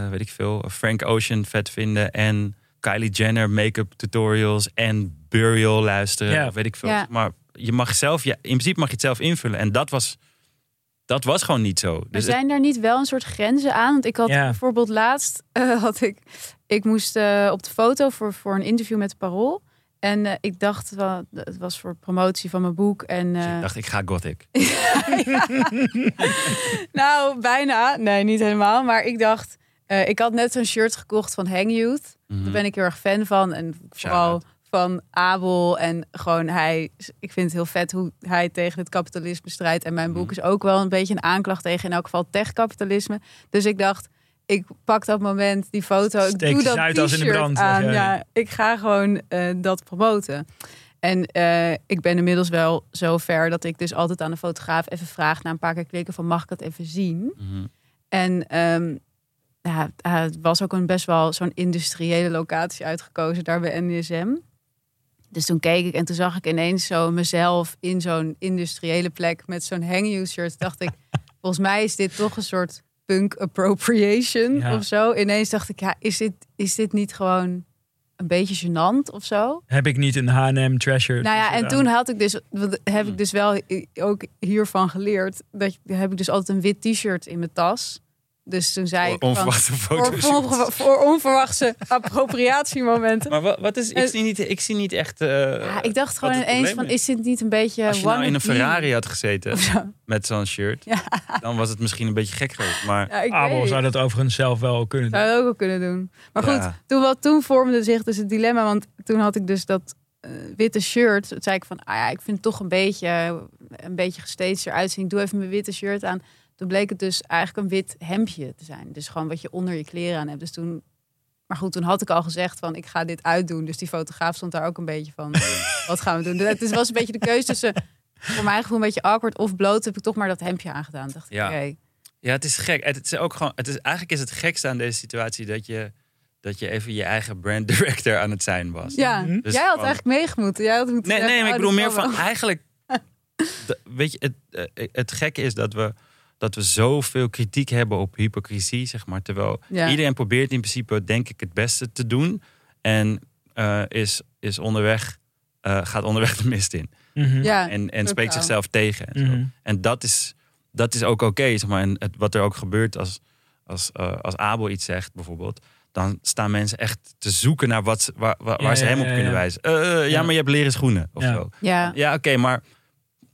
Speaker 6: weet ik veel, Frank Ocean vet vinden en Kylie Jenner make-up tutorials en Burial luisteren,
Speaker 5: Ja.
Speaker 6: of weet ik veel. Maar je mag zelf, ja, in principe mag je het zelf invullen. En dat was, dat was gewoon niet zo.
Speaker 4: Maar
Speaker 6: Dus het-
Speaker 4: zijn daar niet wel een soort grenzen aan? Want ik had
Speaker 5: Ja.
Speaker 4: bijvoorbeeld laatst eh, had ik, ik moest eh, op de foto voor, voor een interview met Parool. En eh, ik dacht, wel, het was voor promotie van mijn boek. En,
Speaker 6: dus
Speaker 4: eh,
Speaker 6: ik dacht, ik ga gothic.
Speaker 4: nou, bijna. Nee, niet helemaal. Maar ik dacht, eh, ik had net zo'n shirt gekocht van Hang Youth.
Speaker 6: Mhm.
Speaker 4: Daar ben ik heel erg fan van. En vooral van Abel. En gewoon hij, ik vind het heel vet hoe hij tegen het kapitalisme strijdt. En mijn boek
Speaker 6: Mhm.
Speaker 4: is ook wel een beetje een aanklacht tegen in elk geval techkapitalisme. Dus ik dacht, ik pak dat moment, die foto, ik
Speaker 5: Steek
Speaker 4: doe
Speaker 5: de
Speaker 4: dat
Speaker 5: Zuidas in de brand,
Speaker 4: aan. Ja, ik ga gewoon eh, dat promoten. En eh, ik ben inmiddels wel zo ver dat ik dus altijd aan de fotograaf even vraag na een paar keer klikken van mag ik het even zien?
Speaker 6: Mhm.
Speaker 4: En ehm, ja, het was ook een best wel zo'n industriële locatie uitgekozen daar bij NDSM. Dus toen keek ik en toen zag ik ineens zo mezelf in zo'n industriële plek met zo'n hang shirt. Dacht ik, volgens mij is dit toch een soort punk appropriation
Speaker 5: Ja.
Speaker 4: of zo. Ineens dacht ik, ja, is dit, is dit niet gewoon een beetje gênant of zo?
Speaker 5: Heb ik niet een H&M treasure?
Speaker 4: Nou ja, en
Speaker 5: gedaan?
Speaker 4: toen had ik dus, heb ik dus wel ook hiervan geleerd. Dat heb ik dus altijd een wit t-shirt in mijn tas. Dus toen zei ik van,
Speaker 6: Onverwachte
Speaker 4: voor,
Speaker 6: foto's.
Speaker 4: voor, voor onverwachte appropriatiemomenten.
Speaker 6: Maar wat, wat is, ik,
Speaker 4: Eh,
Speaker 6: zie niet, ik zie niet echt... eh,
Speaker 4: Ja, ik dacht gewoon ineens van, is dit niet een beetje
Speaker 6: Als je nou in een Ferrari had gezeten
Speaker 4: zo?
Speaker 6: met zo'n shirt,
Speaker 4: Ja.
Speaker 6: dan was het misschien een beetje gek geweest. Maar
Speaker 4: Ja, ik
Speaker 5: Abel zou dat overigens zelf wel kunnen doen.
Speaker 4: Zou je ook wel kunnen doen. Maar goed,
Speaker 6: Ja.
Speaker 4: toen, wat, toen vormde zich dus het dilemma. Want toen had ik dus dat eh, witte shirt. Toen zei ik van, ah ja, ik vind het toch een beetje, een beetje gestaged eruit zien. Ik doe even mijn witte shirt aan. Toen bleek het dus eigenlijk een wit hemdje te zijn. Dus gewoon wat je onder je kleren aan hebt. Dus toen, maar goed, toen had ik al gezegd van, ik ga dit uitdoen. Dus die fotograaf stond daar ook een beetje van, wat gaan we doen? Dus het was een beetje de keuze tussen, voor mijn gevoel een beetje awkward of bloot. Heb ik toch maar dat hemdje aangedaan. Dacht ik,
Speaker 6: Ja.
Speaker 4: oké.
Speaker 6: ja, het is gek. Het is ook gewoon, het is, eigenlijk is het gekste aan deze situatie dat je, dat je even je eigen brand director aan het zijn was.
Speaker 4: Ja,
Speaker 5: Mhm.
Speaker 6: Dus
Speaker 4: jij had
Speaker 6: van-
Speaker 4: eigenlijk meegemoeten. Jij had moeten
Speaker 6: Nee,
Speaker 4: zeggen,
Speaker 6: nee, maar ik
Speaker 4: oh,
Speaker 6: bedoel meer van
Speaker 4: wel.
Speaker 6: eigenlijk. weet je, het, eh, het gekke is dat we, dat we zoveel kritiek hebben op hypocrisie, zeg maar. Terwijl
Speaker 4: Ja.
Speaker 6: iedereen probeert in principe, denk ik, het beste te doen. En eh, is, is onderweg, eh, gaat onderweg de mist in.
Speaker 5: Mhm.
Speaker 4: Ja,
Speaker 6: En, en spreekt zichzelf tegen. En, zo.
Speaker 5: Mhm.
Speaker 6: en dat is, dat is ook oké, zeg maar. En het, wat er ook gebeurt als, als, eh, als Abel iets zegt, bijvoorbeeld. Dan staan mensen echt te zoeken naar wat, waar, waar,
Speaker 5: Ja,
Speaker 6: waar ze
Speaker 5: ja,
Speaker 6: hem op
Speaker 5: ja,
Speaker 6: kunnen
Speaker 5: ja.
Speaker 6: wijzen. Ja,
Speaker 5: Ja.
Speaker 6: maar je hebt leren schoenen of
Speaker 5: Ja.
Speaker 6: zo.
Speaker 4: Ja,
Speaker 6: Ja, oké, maar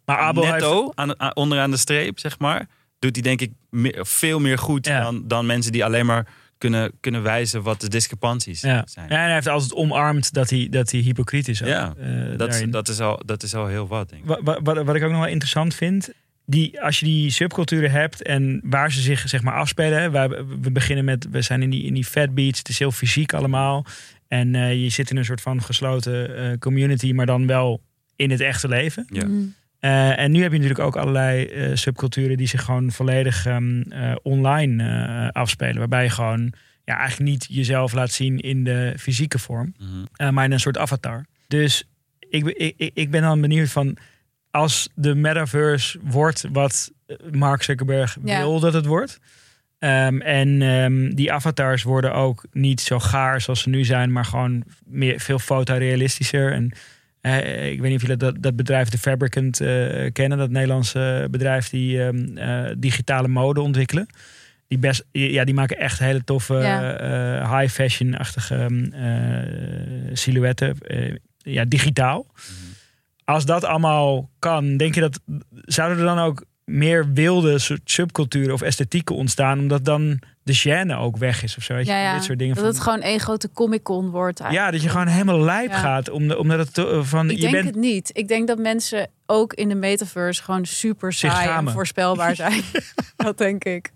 Speaker 5: Maar Abel heeft...
Speaker 6: netto aan, aan- onderaan de streep, zeg maar, doet hij denk ik me- veel meer goed
Speaker 5: Ja.
Speaker 6: dan, dan mensen die alleen maar kunnen, kunnen wijzen wat de discrepanties
Speaker 5: Ja.
Speaker 6: zijn.
Speaker 5: Ja, en hij heeft altijd omarmd dat hij, dat hij hypocriet is. ook,
Speaker 6: Ja,
Speaker 5: eh,
Speaker 6: dat,
Speaker 5: daarin.
Speaker 6: dat, is al, dat is al heel wat, denk ik.
Speaker 5: Wat, wat, wat- wat ik ook nog wel interessant vind, die, als je die subculturen hebt en waar ze zich zeg maar afspelen. Hè, waar we, we beginnen met, we zijn in die, in die fat beats, het is heel fysiek allemaal. En eh, je zit in een soort van gesloten eh, community, maar dan wel in het echte leven.
Speaker 6: Ja.
Speaker 4: Mm.
Speaker 5: Eh, en nu heb je natuurlijk ook allerlei eh, subculturen die zich gewoon volledig ehm, eh, online eh, afspelen. Waarbij je gewoon ja, eigenlijk niet jezelf laat zien in de fysieke vorm.
Speaker 6: Mhm.
Speaker 5: Eh, maar in een soort avatar. Dus ik, ben- ik, ik- ben dan benieuwd van als de metaverse wordt wat Mark Zuckerberg
Speaker 4: Ja.
Speaker 5: wil dat het wordt. ehm, en ehm, die avatars worden ook niet zo gaar zoals ze nu zijn, maar gewoon meer, veel fotorealistischer. En eh, ik weet niet of jullie dat, dat bedrijf The Fabricant eh, kennen, dat Nederlandse bedrijf die ehm, eh, digitale mode ontwikkelen. Die, best, ja, die maken echt hele toffe
Speaker 4: Ja.
Speaker 5: eh, high fashion-achtige ehm, eh, silhouetten. eh, ja, digitaal. Als dat allemaal kan, denk je dat zouden er dan ook meer wilde soort subculturen of esthetieken ontstaan, omdat dan de gêne ook weg is of zo? Weet je?
Speaker 4: Ja, ja.
Speaker 5: Dit soort dingen.
Speaker 4: Dat
Speaker 5: van-
Speaker 4: het gewoon één grote Comic-Con wordt.
Speaker 5: ja, dat je gewoon helemaal lijp
Speaker 4: Ja.
Speaker 5: gaat, omdat, omdat het to- van
Speaker 4: Ik
Speaker 5: je
Speaker 4: denk
Speaker 5: bent.
Speaker 4: het niet. Ik denk dat mensen ook in de metaverse gewoon super saai en voorspelbaar zijn. dat denk ik.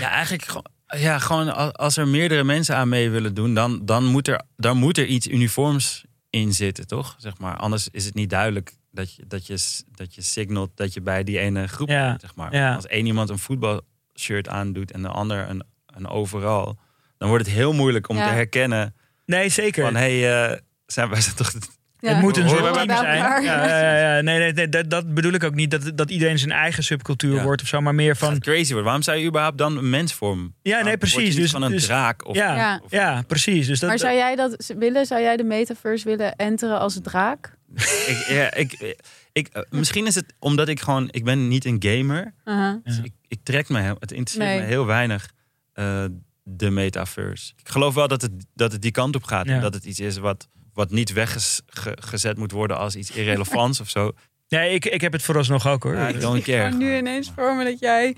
Speaker 6: Ja, eigenlijk ja, gewoon al- als er meerdere mensen aan mee willen doen, dan, dan, moet, er, dan moet er iets uniforms in zitten, toch? Zeg maar. Anders is het niet duidelijk dat je, dat je, dat je signalt dat je bij die ene groep
Speaker 5: Ja,
Speaker 6: bent, zeg maar.
Speaker 5: ja.
Speaker 6: Als één iemand een voetbalshirt aandoet en de ander een, een overal, dan wordt het heel moeilijk om
Speaker 4: Ja.
Speaker 6: te herkennen
Speaker 5: Nee, zeker.
Speaker 6: van, hé, hey, eh, zijn wij zijn toch...
Speaker 4: Ja.
Speaker 5: Het moet een soort team zijn. Ja, ja, ja, ja. Nee, nee, nee dat, dat bedoel ik ook niet. Dat, dat iedereen zijn eigen subcultuur
Speaker 6: Ja.
Speaker 5: wordt of zo. Maar meer
Speaker 6: Van crazy wordt. Waarom zou je überhaupt dan een mensvorm?
Speaker 5: Ja, nee, precies. Dus,
Speaker 6: van een
Speaker 5: dus,
Speaker 6: draak of
Speaker 5: ja,
Speaker 4: Ja.
Speaker 5: ja. precies. Dus dat,
Speaker 4: Maar zou jij dat willen? Zou jij de metaverse willen enteren als draak?
Speaker 6: Ik, ja, ik, ik, eh, misschien is het omdat ik gewoon, ik ben niet een gamer.
Speaker 4: Uh-huh.
Speaker 6: Dus ik, ik trek me, heel- het interesseert
Speaker 4: Nee.
Speaker 6: me heel weinig eh, de metaverse. Ik geloof wel dat het, dat het die kant op gaat.
Speaker 5: Ja.
Speaker 6: En dat het iets is wat, wat niet weggezet moet worden als iets irrelevants of zo.
Speaker 5: Nee, ik, ik heb het vooralsnog ook hoor.
Speaker 6: I don't care.
Speaker 4: Maar nu ineens voor me dat jij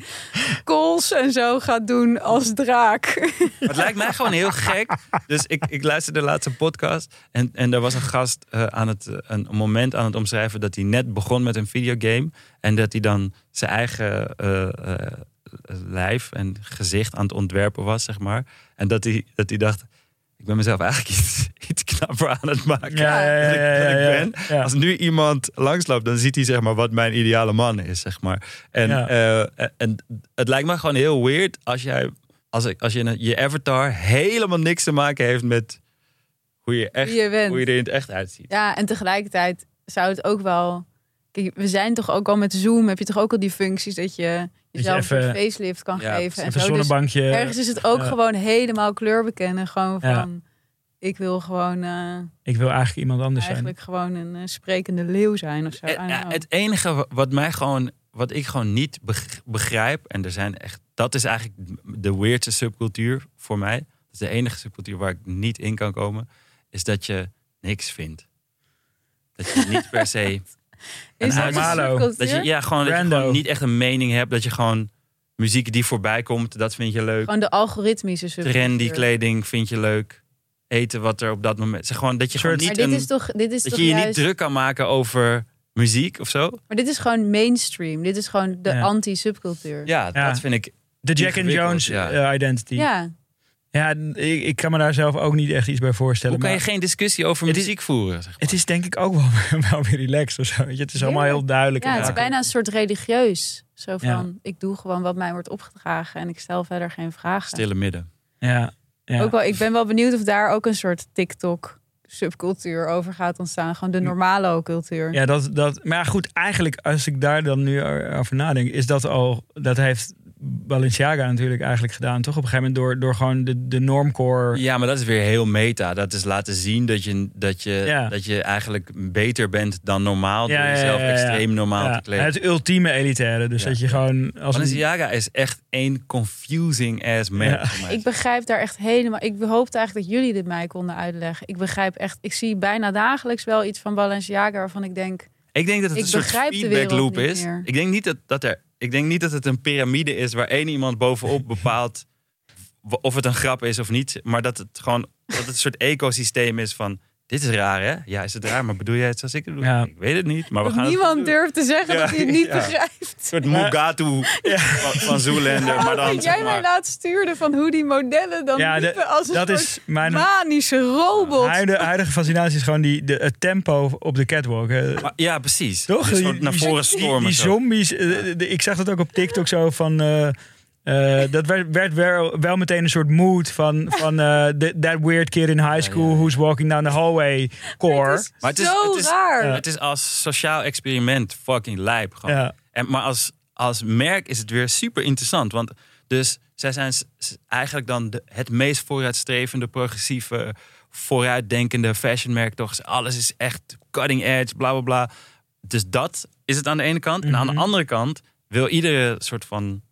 Speaker 4: calls en zo gaat doen als draak.
Speaker 6: Het lijkt mij gewoon heel gek. Dus ik, ik luisterde de laatste podcast. En, en er was een gast eh, aan het, eh, een moment aan het omschrijven dat hij net begon met een videogame. En dat hij dan zijn eigen eh, eh, lijf en gezicht aan het ontwerpen was, zeg maar. En dat hij, dat hij dacht, ik ben mezelf eigenlijk iets, iets knapper aan het maken.
Speaker 5: Ja, ja, ja,
Speaker 6: dan ik-
Speaker 5: ja,
Speaker 6: dan ik
Speaker 5: ja,
Speaker 6: ben.
Speaker 5: ja.
Speaker 6: Als nu iemand langsloopt, dan ziet hij zeg maar wat mijn ideale man is, zeg maar. En,
Speaker 5: Ja.
Speaker 6: eh, en het lijkt me gewoon heel weird als jij, als, ik, als je, je avatar helemaal niks te maken heeft met hoe je, echt,
Speaker 4: Wie je bent.
Speaker 6: hoe je er in het echt uitziet.
Speaker 4: Ja, en tegelijkertijd zou het ook wel... Kijk, we zijn toch ook al met Zoom, heb je toch ook al die functies dat je jezelf
Speaker 5: even-
Speaker 4: een soort facelift kan
Speaker 6: Ja,
Speaker 4: geven. En
Speaker 5: Even een
Speaker 4: zo. Dus
Speaker 5: zonnebankje.
Speaker 4: ergens is het ook
Speaker 5: Ja.
Speaker 4: gewoon helemaal kleur bekennen. Gewoon
Speaker 5: Ja.
Speaker 4: van, ik wil gewoon eh,
Speaker 5: Ik wil eigenlijk iemand anders
Speaker 4: eigenlijk gewoon een eh, sprekende leeuw zijn of zo.
Speaker 6: Het,
Speaker 4: know.
Speaker 6: het enige wa- wat mij gewoon, wat ik gewoon niet beg- begrijp, en er zijn echt, dat is eigenlijk de weirdste subcultuur voor mij. Dat is de enige subcultuur waar ik niet in kan komen, is dat je niks vindt. Dat je niet per se.
Speaker 4: is
Speaker 6: een
Speaker 4: dat subcultuur?
Speaker 6: Dat je, ja, gewoon, dat je gewoon niet echt een mening hebt. Dat je gewoon muziek die voorbij komt, dat vind je leuk.
Speaker 4: Gewoon de algoritmische subcultuur.
Speaker 6: Trendy kleding vind je leuk. Eten wat er op dat moment. Zeg gewoon dat je gewoon
Speaker 5: Soort-
Speaker 6: niet,
Speaker 4: Maar dit
Speaker 6: een,
Speaker 4: is toch, dit is
Speaker 6: dat
Speaker 4: toch
Speaker 6: je je niet druk kan maken over muziek of zo.
Speaker 4: Maar dit is gewoon mainstream. Dit is gewoon de
Speaker 5: Ja.
Speaker 4: anti-subcultuur.
Speaker 6: Ja,
Speaker 5: Ja.
Speaker 6: dat vind ik.
Speaker 5: De Jack and Jones
Speaker 6: ja.
Speaker 5: eh, identity. Ja,
Speaker 4: Ja,
Speaker 5: ik, ik kan me daar zelf ook niet echt iets bij voorstellen.
Speaker 6: Hoe kan je geen discussie over
Speaker 5: Het is-
Speaker 6: muziek voeren? Zeg maar?
Speaker 5: Het is denk ik ook wel, wel weer relaxed of zo. weet je. Het is allemaal heel duidelijk.
Speaker 4: ja het is bijna een soort religieus. Zo van,
Speaker 5: Ja.
Speaker 4: ik doe gewoon wat mij wordt opgedragen en ik stel verder geen vragen.
Speaker 6: Stille midden.
Speaker 5: Ja, ja.
Speaker 4: Ook wel, ik ben wel benieuwd of daar ook een soort TikTok subcultuur over gaat ontstaan. Gewoon de normale cultuur.
Speaker 5: Ja, dat, dat, maar ja, goed, eigenlijk als ik daar dan nu over nadenk, is dat al, dat heeft Balenciaga natuurlijk eigenlijk gedaan, toch? Op een gegeven moment door, door gewoon de, de normcore.
Speaker 6: Ja, maar dat is weer heel meta. Dat is laten zien dat je, dat je,
Speaker 5: Ja.
Speaker 6: dat je eigenlijk beter bent dan normaal.
Speaker 5: Ja,
Speaker 6: door jezelf
Speaker 5: ja, ja.
Speaker 6: extreem normaal
Speaker 5: Ja,
Speaker 6: te kleden.
Speaker 5: het ultieme elitaire. Dus
Speaker 6: Ja.
Speaker 5: dat je gewoon als een,
Speaker 6: Balenciaga is echt één confusing ass man.
Speaker 4: Ik begrijp daar echt helemaal. Ik hoopte eigenlijk dat jullie dit mij konden uitleggen. Ik begrijp echt. Ik zie bijna dagelijks wel iets van Balenciaga waarvan ik denk.
Speaker 6: Ik denk dat het
Speaker 4: Ik
Speaker 6: een soort feedback loop is.
Speaker 4: meer.
Speaker 6: Ik denk niet dat, dat er. Ik denk niet dat het een piramide is waar één iemand bovenop bepaalt of het een grap is of niet. Maar dat het gewoon dat het een soort ecosysteem is van... Dit is raar, hè? Ja, is het raar? Maar bedoel jij het zoals ik het doe?
Speaker 5: Ja.
Speaker 6: Ik weet het niet, maar we
Speaker 4: Dat
Speaker 6: gaan het
Speaker 4: niemand durft te zeggen
Speaker 6: Ja,
Speaker 4: dat hij het niet
Speaker 6: ja.
Speaker 4: begrijpt.
Speaker 6: Een soort Mugatu van, van Zoolander. Maar dan,
Speaker 4: dat
Speaker 6: zeg
Speaker 4: jij mij laatst stuurde van hoe die modellen dan
Speaker 5: Ja, de-
Speaker 4: liepen als een
Speaker 5: dat
Speaker 4: soort
Speaker 5: is mijn
Speaker 4: manische robot.
Speaker 5: huidige, huidige fascinatie is gewoon die, de, het tempo op de catwalk.
Speaker 6: maar- ja, precies.
Speaker 5: Toch? Die-
Speaker 6: naar
Speaker 5: die-
Speaker 6: voren
Speaker 5: Die,
Speaker 6: stormen.
Speaker 5: die
Speaker 6: zo.
Speaker 5: zombies, eh, de- ik zag dat ook op TikTok zo van. eh, eh, dat werd, werd wel, wel meteen een soort mood van, van eh, the- that weird kid in high school
Speaker 6: ja, ja.
Speaker 5: who's walking down the hallway core.
Speaker 4: Het is
Speaker 6: Maar het is-
Speaker 4: zo
Speaker 6: het is-
Speaker 4: raar.
Speaker 5: Ja.
Speaker 6: Het is als sociaal experiment fucking lijp. Gewoon.
Speaker 5: Ja,
Speaker 6: En, maar als, als merk is het weer super interessant. Want dus zij zijn eigenlijk dan de, het meest vooruitstrevende, progressieve, vooruitdenkende fashionmerk. Toch? Alles is echt cutting edge, bla bla bla. Dus dat is het aan de ene kant. En aan de
Speaker 5: Mhm.
Speaker 6: andere kant wil iedere soort van.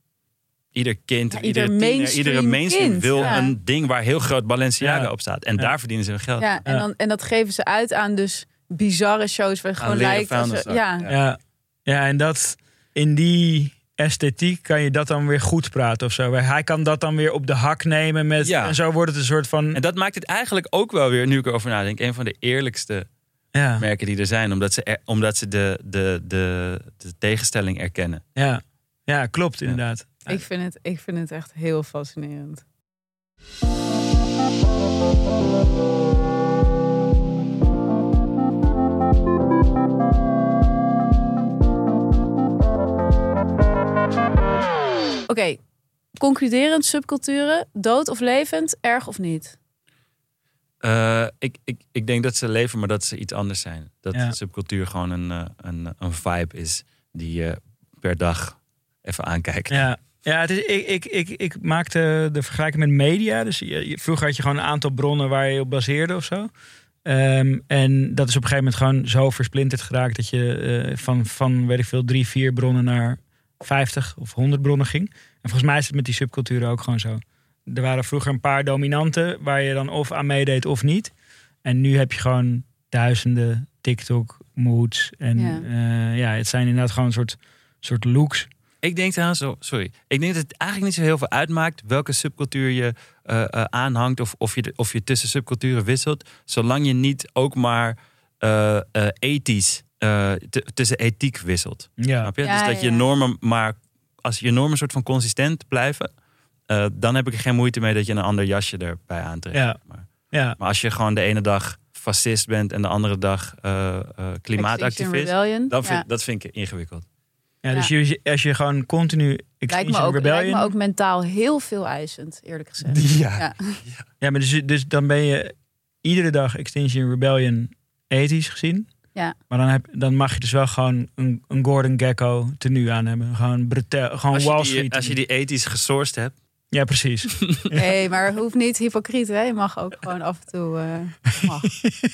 Speaker 6: Ieder kind,
Speaker 4: Ja,
Speaker 6: iedere
Speaker 4: ieder
Speaker 6: tiener, iedere mainstream
Speaker 4: kind,
Speaker 6: wil
Speaker 4: ja.
Speaker 6: een ding waar heel groot Balenciaga
Speaker 5: Ja.
Speaker 6: op staat. En
Speaker 5: Ja.
Speaker 6: daar verdienen ze hun geld.
Speaker 4: Ja, en,
Speaker 5: Ja.
Speaker 4: Dan, en dat geven ze uit aan dus bizarre shows waar het gewoon lijkt. Als, ja.
Speaker 6: Ja.
Speaker 5: ja. ja, en dat in die esthetiek kan je dat dan weer goed praten of zo. Hij kan dat dan weer op de hak nemen met.
Speaker 6: Ja.
Speaker 5: En zo wordt het een soort van.
Speaker 6: En dat maakt het eigenlijk ook wel weer, nu ik erover nadenk, een van de eerlijkste
Speaker 5: Ja,
Speaker 6: merken die er zijn. Omdat ze, er- omdat ze de, de, de, de tegenstelling erkennen.
Speaker 5: ja. ja klopt inderdaad.
Speaker 4: Ik, vind het, ik vind het echt heel fascinerend. Oké, concluderend subculturen, dood of levend, erg of niet?
Speaker 6: Eh, ik, ik, ik denk dat ze leven, maar dat ze iets anders zijn. Dat
Speaker 5: Ja.
Speaker 6: subcultuur gewoon een, eh, een, een vibe is die je per dag even aankijkt.
Speaker 5: Ja, ja het is, ik, ik, ik, ik maakte de vergelijking met media. Dus je, je- vroeger had je gewoon een aantal bronnen waar je op baseerde of zo. Ehm, en dat is op een gegeven moment gewoon zo versplinterd geraakt dat je eh, van, van, weet ik veel, drie, vier bronnen naar 50 of 100 bronnen ging. En volgens mij is het met die subculturen ook gewoon zo. Er waren vroeger een paar dominanten waar je dan of aan meedeed of niet. En nu heb je gewoon duizenden TikTok moods. En
Speaker 4: Ja.
Speaker 5: ja, ja het zijn inderdaad gewoon een soort, soort looks.
Speaker 6: Ik denk trouwens, oh, sorry. Ik denk dat het eigenlijk niet zo heel veel uitmaakt welke subcultuur je eh, eh, aanhangt of, of, je, of je tussen subculturen wisselt. Zolang je niet ook maar eh, eh, ethisch eh, tussen ethiek wisselt.
Speaker 5: Ja.
Speaker 6: Snap je?
Speaker 4: Ja,
Speaker 6: dus dat je normen, maar als je normen soort van consistent blijven, eh, dan heb ik er geen moeite mee dat je een ander jasje erbij aantrekt.
Speaker 5: Ja.
Speaker 6: Maar,
Speaker 5: Ja,
Speaker 6: maar als je gewoon de ene dag fascist bent en de andere dag eh, eh, klimaatactivist, dan vind,
Speaker 4: ja.
Speaker 6: dat vind ik ingewikkeld.
Speaker 5: Ja, dus je, als je gewoon continu
Speaker 4: lijkt, me
Speaker 5: Extinction
Speaker 4: ook, lijkt
Speaker 5: Rebellion...
Speaker 4: me ook mentaal heel veel eisend, eerlijk gezegd.
Speaker 6: Ja.
Speaker 4: Ja.
Speaker 5: Ja, maar dus, dus dan ben je iedere dag Extinction Rebellion ethisch gezien.
Speaker 4: Ja.
Speaker 5: Maar dan, heb, dan mag je dus wel gewoon een, een Gordon Gekko tenue aan hebben. Gewoon brutel, gewoon Wall
Speaker 6: die,
Speaker 5: Street.
Speaker 6: als je die ethisch gesourced hebt,
Speaker 5: Ja, precies.
Speaker 4: Nee, maar het hoeft niet hypocriet. Hè? Je mag ook gewoon af en toe. eh, mag.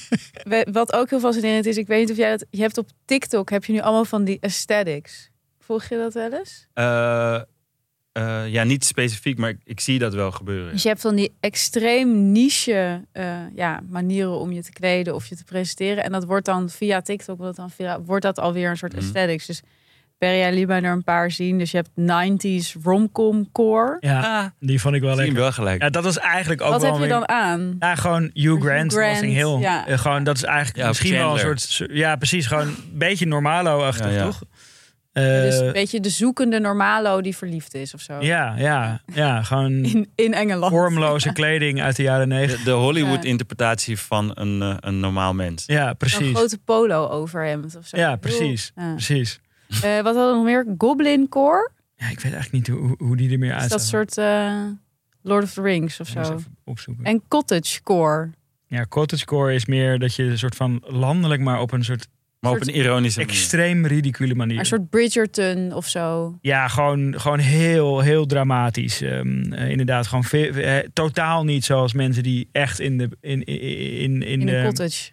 Speaker 4: Wat ook heel fascinerend is, ik weet niet of jij dat. Je hebt op TikTok heb je nu allemaal van die aesthetics. Volg je dat wel eens?
Speaker 6: eh, eh, ja, niet specifiek, maar ik, ik zie dat wel gebeuren.
Speaker 4: Dus je hebt dan die extreem niche eh, ja, manieren om je te kleden of je te presenteren. En dat wordt dan via TikTok wordt, dan via, wordt dat alweer een soort
Speaker 6: Mhm.
Speaker 4: aesthetics. Dus Perja liet mij er een paar zien. Dus je hebt 90s romcom core.
Speaker 5: Ja,
Speaker 6: Ah,
Speaker 5: die vond ik wel lekker.
Speaker 6: wel gelijk.
Speaker 5: Ja, dat was eigenlijk ook
Speaker 4: Wat
Speaker 5: wel
Speaker 4: heb je dan aan?
Speaker 5: Ja, gewoon Hugh Grant,
Speaker 4: Grant,
Speaker 5: Notting Hill.
Speaker 4: ja.
Speaker 5: Eh, gewoon, dat is eigenlijk
Speaker 6: Ja,
Speaker 5: misschien wel een soort... Ja, precies. Gewoon een beetje normalo-achtig,
Speaker 6: Ja, ja.
Speaker 4: Dus
Speaker 5: Eh,
Speaker 4: een beetje de zoekende normalo die verliefd is of zo.
Speaker 5: ja, ja, ja. Gewoon
Speaker 4: In, in Engeland.
Speaker 5: vormloze kleding uit de jaren negentig.
Speaker 6: De, de Hollywood-interpretatie van een, eh, een normaal mens.
Speaker 5: Ja,
Speaker 4: Een
Speaker 5: precies.
Speaker 4: grote polo overhemd of zo.
Speaker 5: Ja, precies.
Speaker 4: Ja.
Speaker 5: Precies.
Speaker 4: Eh, wat hadden we nog meer? Goblin core.
Speaker 5: Ja, ik weet eigenlijk niet hoe, hoe die er meer
Speaker 4: Is
Speaker 5: uitzag.
Speaker 4: dat soort eh, Lord of the Rings of zo.
Speaker 5: even opzoeken.
Speaker 4: En cottage core.
Speaker 5: Ja, cottagecore is meer dat je een soort van landelijk, maar op een soort
Speaker 6: Maar op een ironische manier.
Speaker 5: extreem ridicule manier.
Speaker 4: Een soort Bridgerton of zo.
Speaker 5: Ja, gewoon, gewoon heel, heel dramatisch. Ehm, eh, inderdaad, gewoon veel, eh, totaal niet zoals mensen die echt in, de, in, in, in, in,
Speaker 4: In
Speaker 5: de,
Speaker 4: een cottage.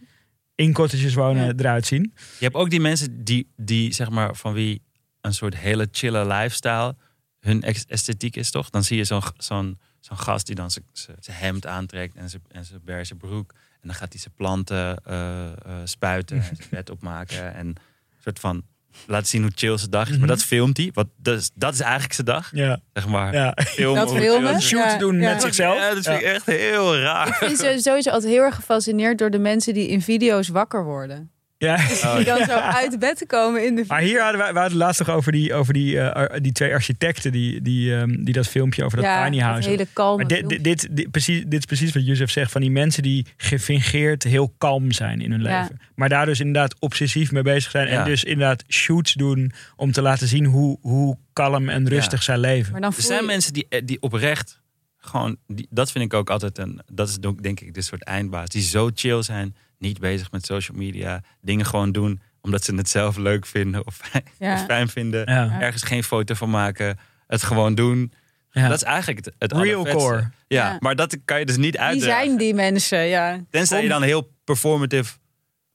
Speaker 5: in cottages wonen
Speaker 4: Ja.
Speaker 5: eruit zien.
Speaker 6: Je hebt ook die mensen die, die zeg maar, van wie een soort hele chille lifestyle hun esthetiek is, toch? Dan zie je zo'n zo'n zo'n gast die dan zijn- hemd aantrekt en zijn en zijn beige broek. En dan gaat hij zijn planten eh, eh, spuiten en zijn bed opmaken. En een soort van laten zien hoe chill zijn dag is.
Speaker 5: Mhm.
Speaker 6: Maar dat filmt hij. Wat, dat, is, dat is eigenlijk zijn dag.
Speaker 5: Ja,
Speaker 6: Zeg maar.
Speaker 5: ja.
Speaker 6: Film,
Speaker 4: Dat filmen?
Speaker 5: shoot
Speaker 4: Ja,
Speaker 5: doen
Speaker 4: ja.
Speaker 5: met zichzelf.
Speaker 6: Ja, dat vind ik echt heel raar.
Speaker 4: Ik ben zo- sowieso altijd heel erg gefascineerd door de mensen die in video's wakker worden.
Speaker 5: Ja.
Speaker 6: Oh,
Speaker 4: Die dan zo uit bed komen in de
Speaker 5: Maar hier hadden wij, we hadden het laatst nog over die, over die, eh, ar- die twee architecten die, die, ehm, die dat filmpje over dat
Speaker 4: ja,
Speaker 5: tiny house.
Speaker 4: hele kalme
Speaker 5: Maar dit, dit, dit, dit, precies, dit is precies wat Jozef zegt. Van die mensen die gefingeerd heel kalm zijn in hun
Speaker 4: Ja.
Speaker 5: leven. Maar daar dus inderdaad obsessief mee bezig zijn. En dus inderdaad shoots doen om te laten zien hoe, hoe kalm en rustig zij leven.
Speaker 4: Maar dan
Speaker 6: Er zijn
Speaker 4: je-
Speaker 6: mensen die, eh, die oprecht gewoon, die, dat vind ik ook altijd een, dat is denk ik de soort eindbaas, die zo chill zijn, niet bezig met social media, dingen gewoon doen omdat ze het zelf leuk vinden of fijn,
Speaker 4: Ja.
Speaker 6: of fijn vinden,
Speaker 5: Ja.
Speaker 6: ergens geen foto van maken, het gewoon doen.
Speaker 5: Ja.
Speaker 6: Dat is eigenlijk het, het
Speaker 5: Real core.
Speaker 6: Ja,
Speaker 4: Ja.
Speaker 6: maar dat kan je dus niet
Speaker 4: Wie
Speaker 6: uitdragen.
Speaker 4: zijn die mensen? Ja.
Speaker 6: Tenzij je dan heel performative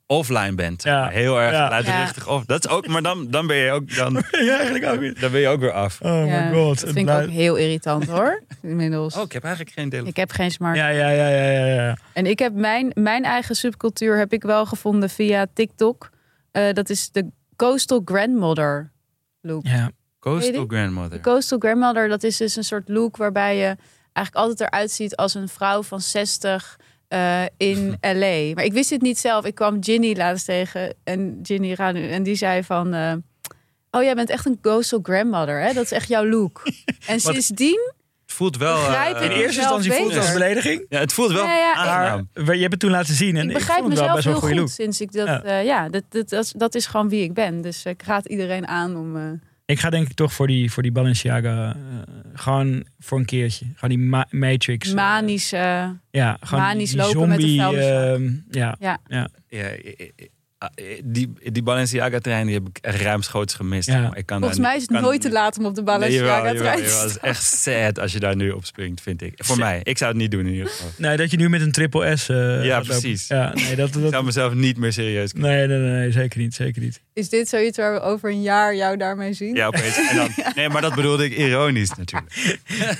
Speaker 6: offline bent.
Speaker 5: Ja.
Speaker 6: maar. Heel erg
Speaker 5: Ja.
Speaker 6: luidruchtig. Of, dat is ook, maar dan, dan ben je ook, dan,
Speaker 5: Ja, eigenlijk ook niet.
Speaker 6: dan ben je ook weer af.
Speaker 5: Oh
Speaker 4: Ja,
Speaker 5: my god.
Speaker 4: Dat
Speaker 5: Het
Speaker 4: vind ik ook heel irritant hoor. Inmiddels.
Speaker 6: Oh, ik heb eigenlijk geen deel.
Speaker 4: Ik heb geen smart.
Speaker 5: Ja, ja, ja, ja, ja, ja.
Speaker 4: En ik heb mijn, mijn eigen subcultuur heb ik wel gevonden via TikTok. Eh, dat is de Coastal Grandmother look.
Speaker 5: ja.
Speaker 6: Coastal
Speaker 4: je?
Speaker 6: grandmother.
Speaker 4: De Coastal Grandmother, dat is dus een soort look waarbij je eigenlijk altijd eruit ziet als een vrouw van 60 eh, in LA. Maar ik wist dit niet zelf. Ik kwam Ginny laatst tegen en Ginny Ranu en die zei van. eh, Oh, jij bent echt een coastal grandmother, hè? Dat is echt jouw look. En sindsdien,
Speaker 6: Het voelt wel. Eh,
Speaker 5: In eerste instantie voelt het als belediging.
Speaker 6: Ja, het voelt wel
Speaker 4: Ja, ik-
Speaker 5: je hebt het toen laten zien. En
Speaker 4: ik
Speaker 5: ik,
Speaker 4: begrijp
Speaker 5: vond het wel
Speaker 4: mezelf
Speaker 5: best wel
Speaker 4: heel goed
Speaker 5: look.
Speaker 4: sinds ik dat.
Speaker 5: Ja.
Speaker 4: Ja, ja dat, dat, dat, is- dat is gewoon wie ik ben. Dus ik raad iedereen aan om.
Speaker 5: Ik ga denk ik toch voor die, voor die Balenciaga. eh, gewoon voor een keertje. Gewoon die ma- Matrix. eh,
Speaker 4: manisch. eh,
Speaker 5: ja, gewoon
Speaker 4: manisch
Speaker 5: die
Speaker 4: lopen met
Speaker 5: zombie,
Speaker 4: vuilniszak.
Speaker 5: ehm, ja.
Speaker 4: Ja.
Speaker 5: ja.
Speaker 6: Ja, die, die Balenciaga-trein die heb ik ruimschoots gemist.
Speaker 5: Ja.
Speaker 6: Maar ik kan
Speaker 4: volgens mij is het
Speaker 6: kan-
Speaker 4: nooit te laat om op de
Speaker 6: Nee, jawel,
Speaker 4: Balenciaga
Speaker 6: jawel,
Speaker 4: trein
Speaker 6: jawel.
Speaker 4: te
Speaker 6: Het is echt sad als je daar nu op springt, vind ik. Voor mij. Ik zou het niet doen in ieder geval.
Speaker 5: Nee, dat je nu met een triple S. eh,
Speaker 6: Ja,
Speaker 5: lopen.
Speaker 6: precies.
Speaker 5: Ja, nee, dat,
Speaker 6: Ik zou mezelf niet meer serieus nemen.
Speaker 5: nee, nee, nee, nee, zeker niet. Zeker niet.
Speaker 4: Is dit zoiets waar we over een jaar jou daarmee zien?
Speaker 6: Ja, opeens. En dan, nee, maar dat bedoelde ik ironisch natuurlijk.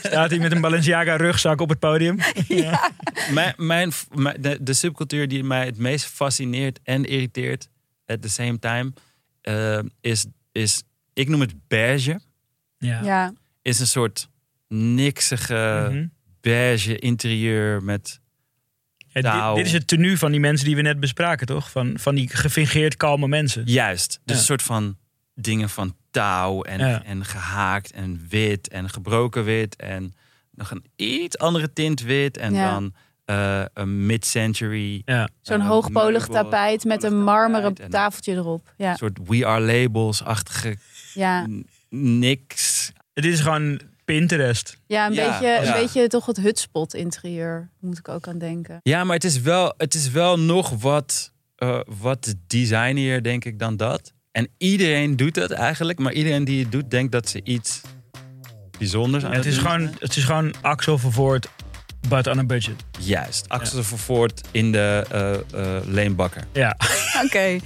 Speaker 5: Staat hij met een Balenciaga rugzak op het podium?
Speaker 6: Mijn, mijn, mijn- de, de subcultuur die mij het meest fascineert en irriteert at the same time eh, is, is, ik noem het beige.
Speaker 5: Ja.
Speaker 4: Ja.
Speaker 6: Is een soort niksige
Speaker 5: Mhm.
Speaker 6: beige interieur met
Speaker 5: Ja,
Speaker 6: Nou.
Speaker 5: dit, dit is het tenue van die mensen die we net bespraken, toch? Van, van die gefingeerd kalme mensen.
Speaker 6: Juist. Dus
Speaker 5: Ja.
Speaker 6: een soort van dingen van touw en,
Speaker 5: Ja.
Speaker 6: en gehaakt en wit en gebroken wit en nog een iets andere tint wit en
Speaker 4: Ja.
Speaker 6: dan eh, een mid-century.
Speaker 5: Ja.
Speaker 4: Zo'n
Speaker 6: eh,
Speaker 4: hoogpolig
Speaker 6: meubel,
Speaker 4: tapijt met een
Speaker 6: hoogpolig
Speaker 4: marmeren tafeltje erop. Ja.
Speaker 6: Een soort We Are Labels-achtige
Speaker 4: Ja.
Speaker 6: niks.
Speaker 5: Het is gewoon Pinterest.
Speaker 4: Ja, een,
Speaker 6: Ja,
Speaker 4: beetje, een
Speaker 6: ja.
Speaker 4: beetje toch het hutspot interieur. Moet ik ook aan denken.
Speaker 6: Ja, maar het is wel, het is wel nog wat, eh wat designier, denk ik, dan dat. En iedereen doet dat eigenlijk, maar iedereen die het doet, denkt dat ze iets bijzonders aan
Speaker 5: Het is,
Speaker 6: doen
Speaker 5: gewoon, het is gewoon Axel Vervoort, but on a budget.
Speaker 6: Juist. Axel Vervoort in de eh eh Leenbakker.
Speaker 5: Ja.
Speaker 4: Oké.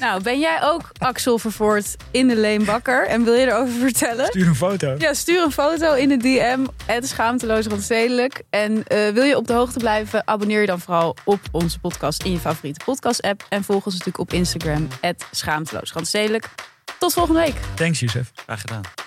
Speaker 4: nou, ben jij ook Axel Vervoort in de Leenbakker? En wil je erover vertellen?
Speaker 5: Stuur een foto.
Speaker 4: Ja, stuur een foto in de DM. Het schaamteloos randstedelijk. En eh, wil je op de hoogte blijven, abonneer je dan vooral op onze podcast in je favoriete podcast app. En volg ons natuurlijk op Instagram, schaamteloos randstedelijk. Tot volgende week.
Speaker 5: Thanks, Youssef.
Speaker 6: Graag gedaan.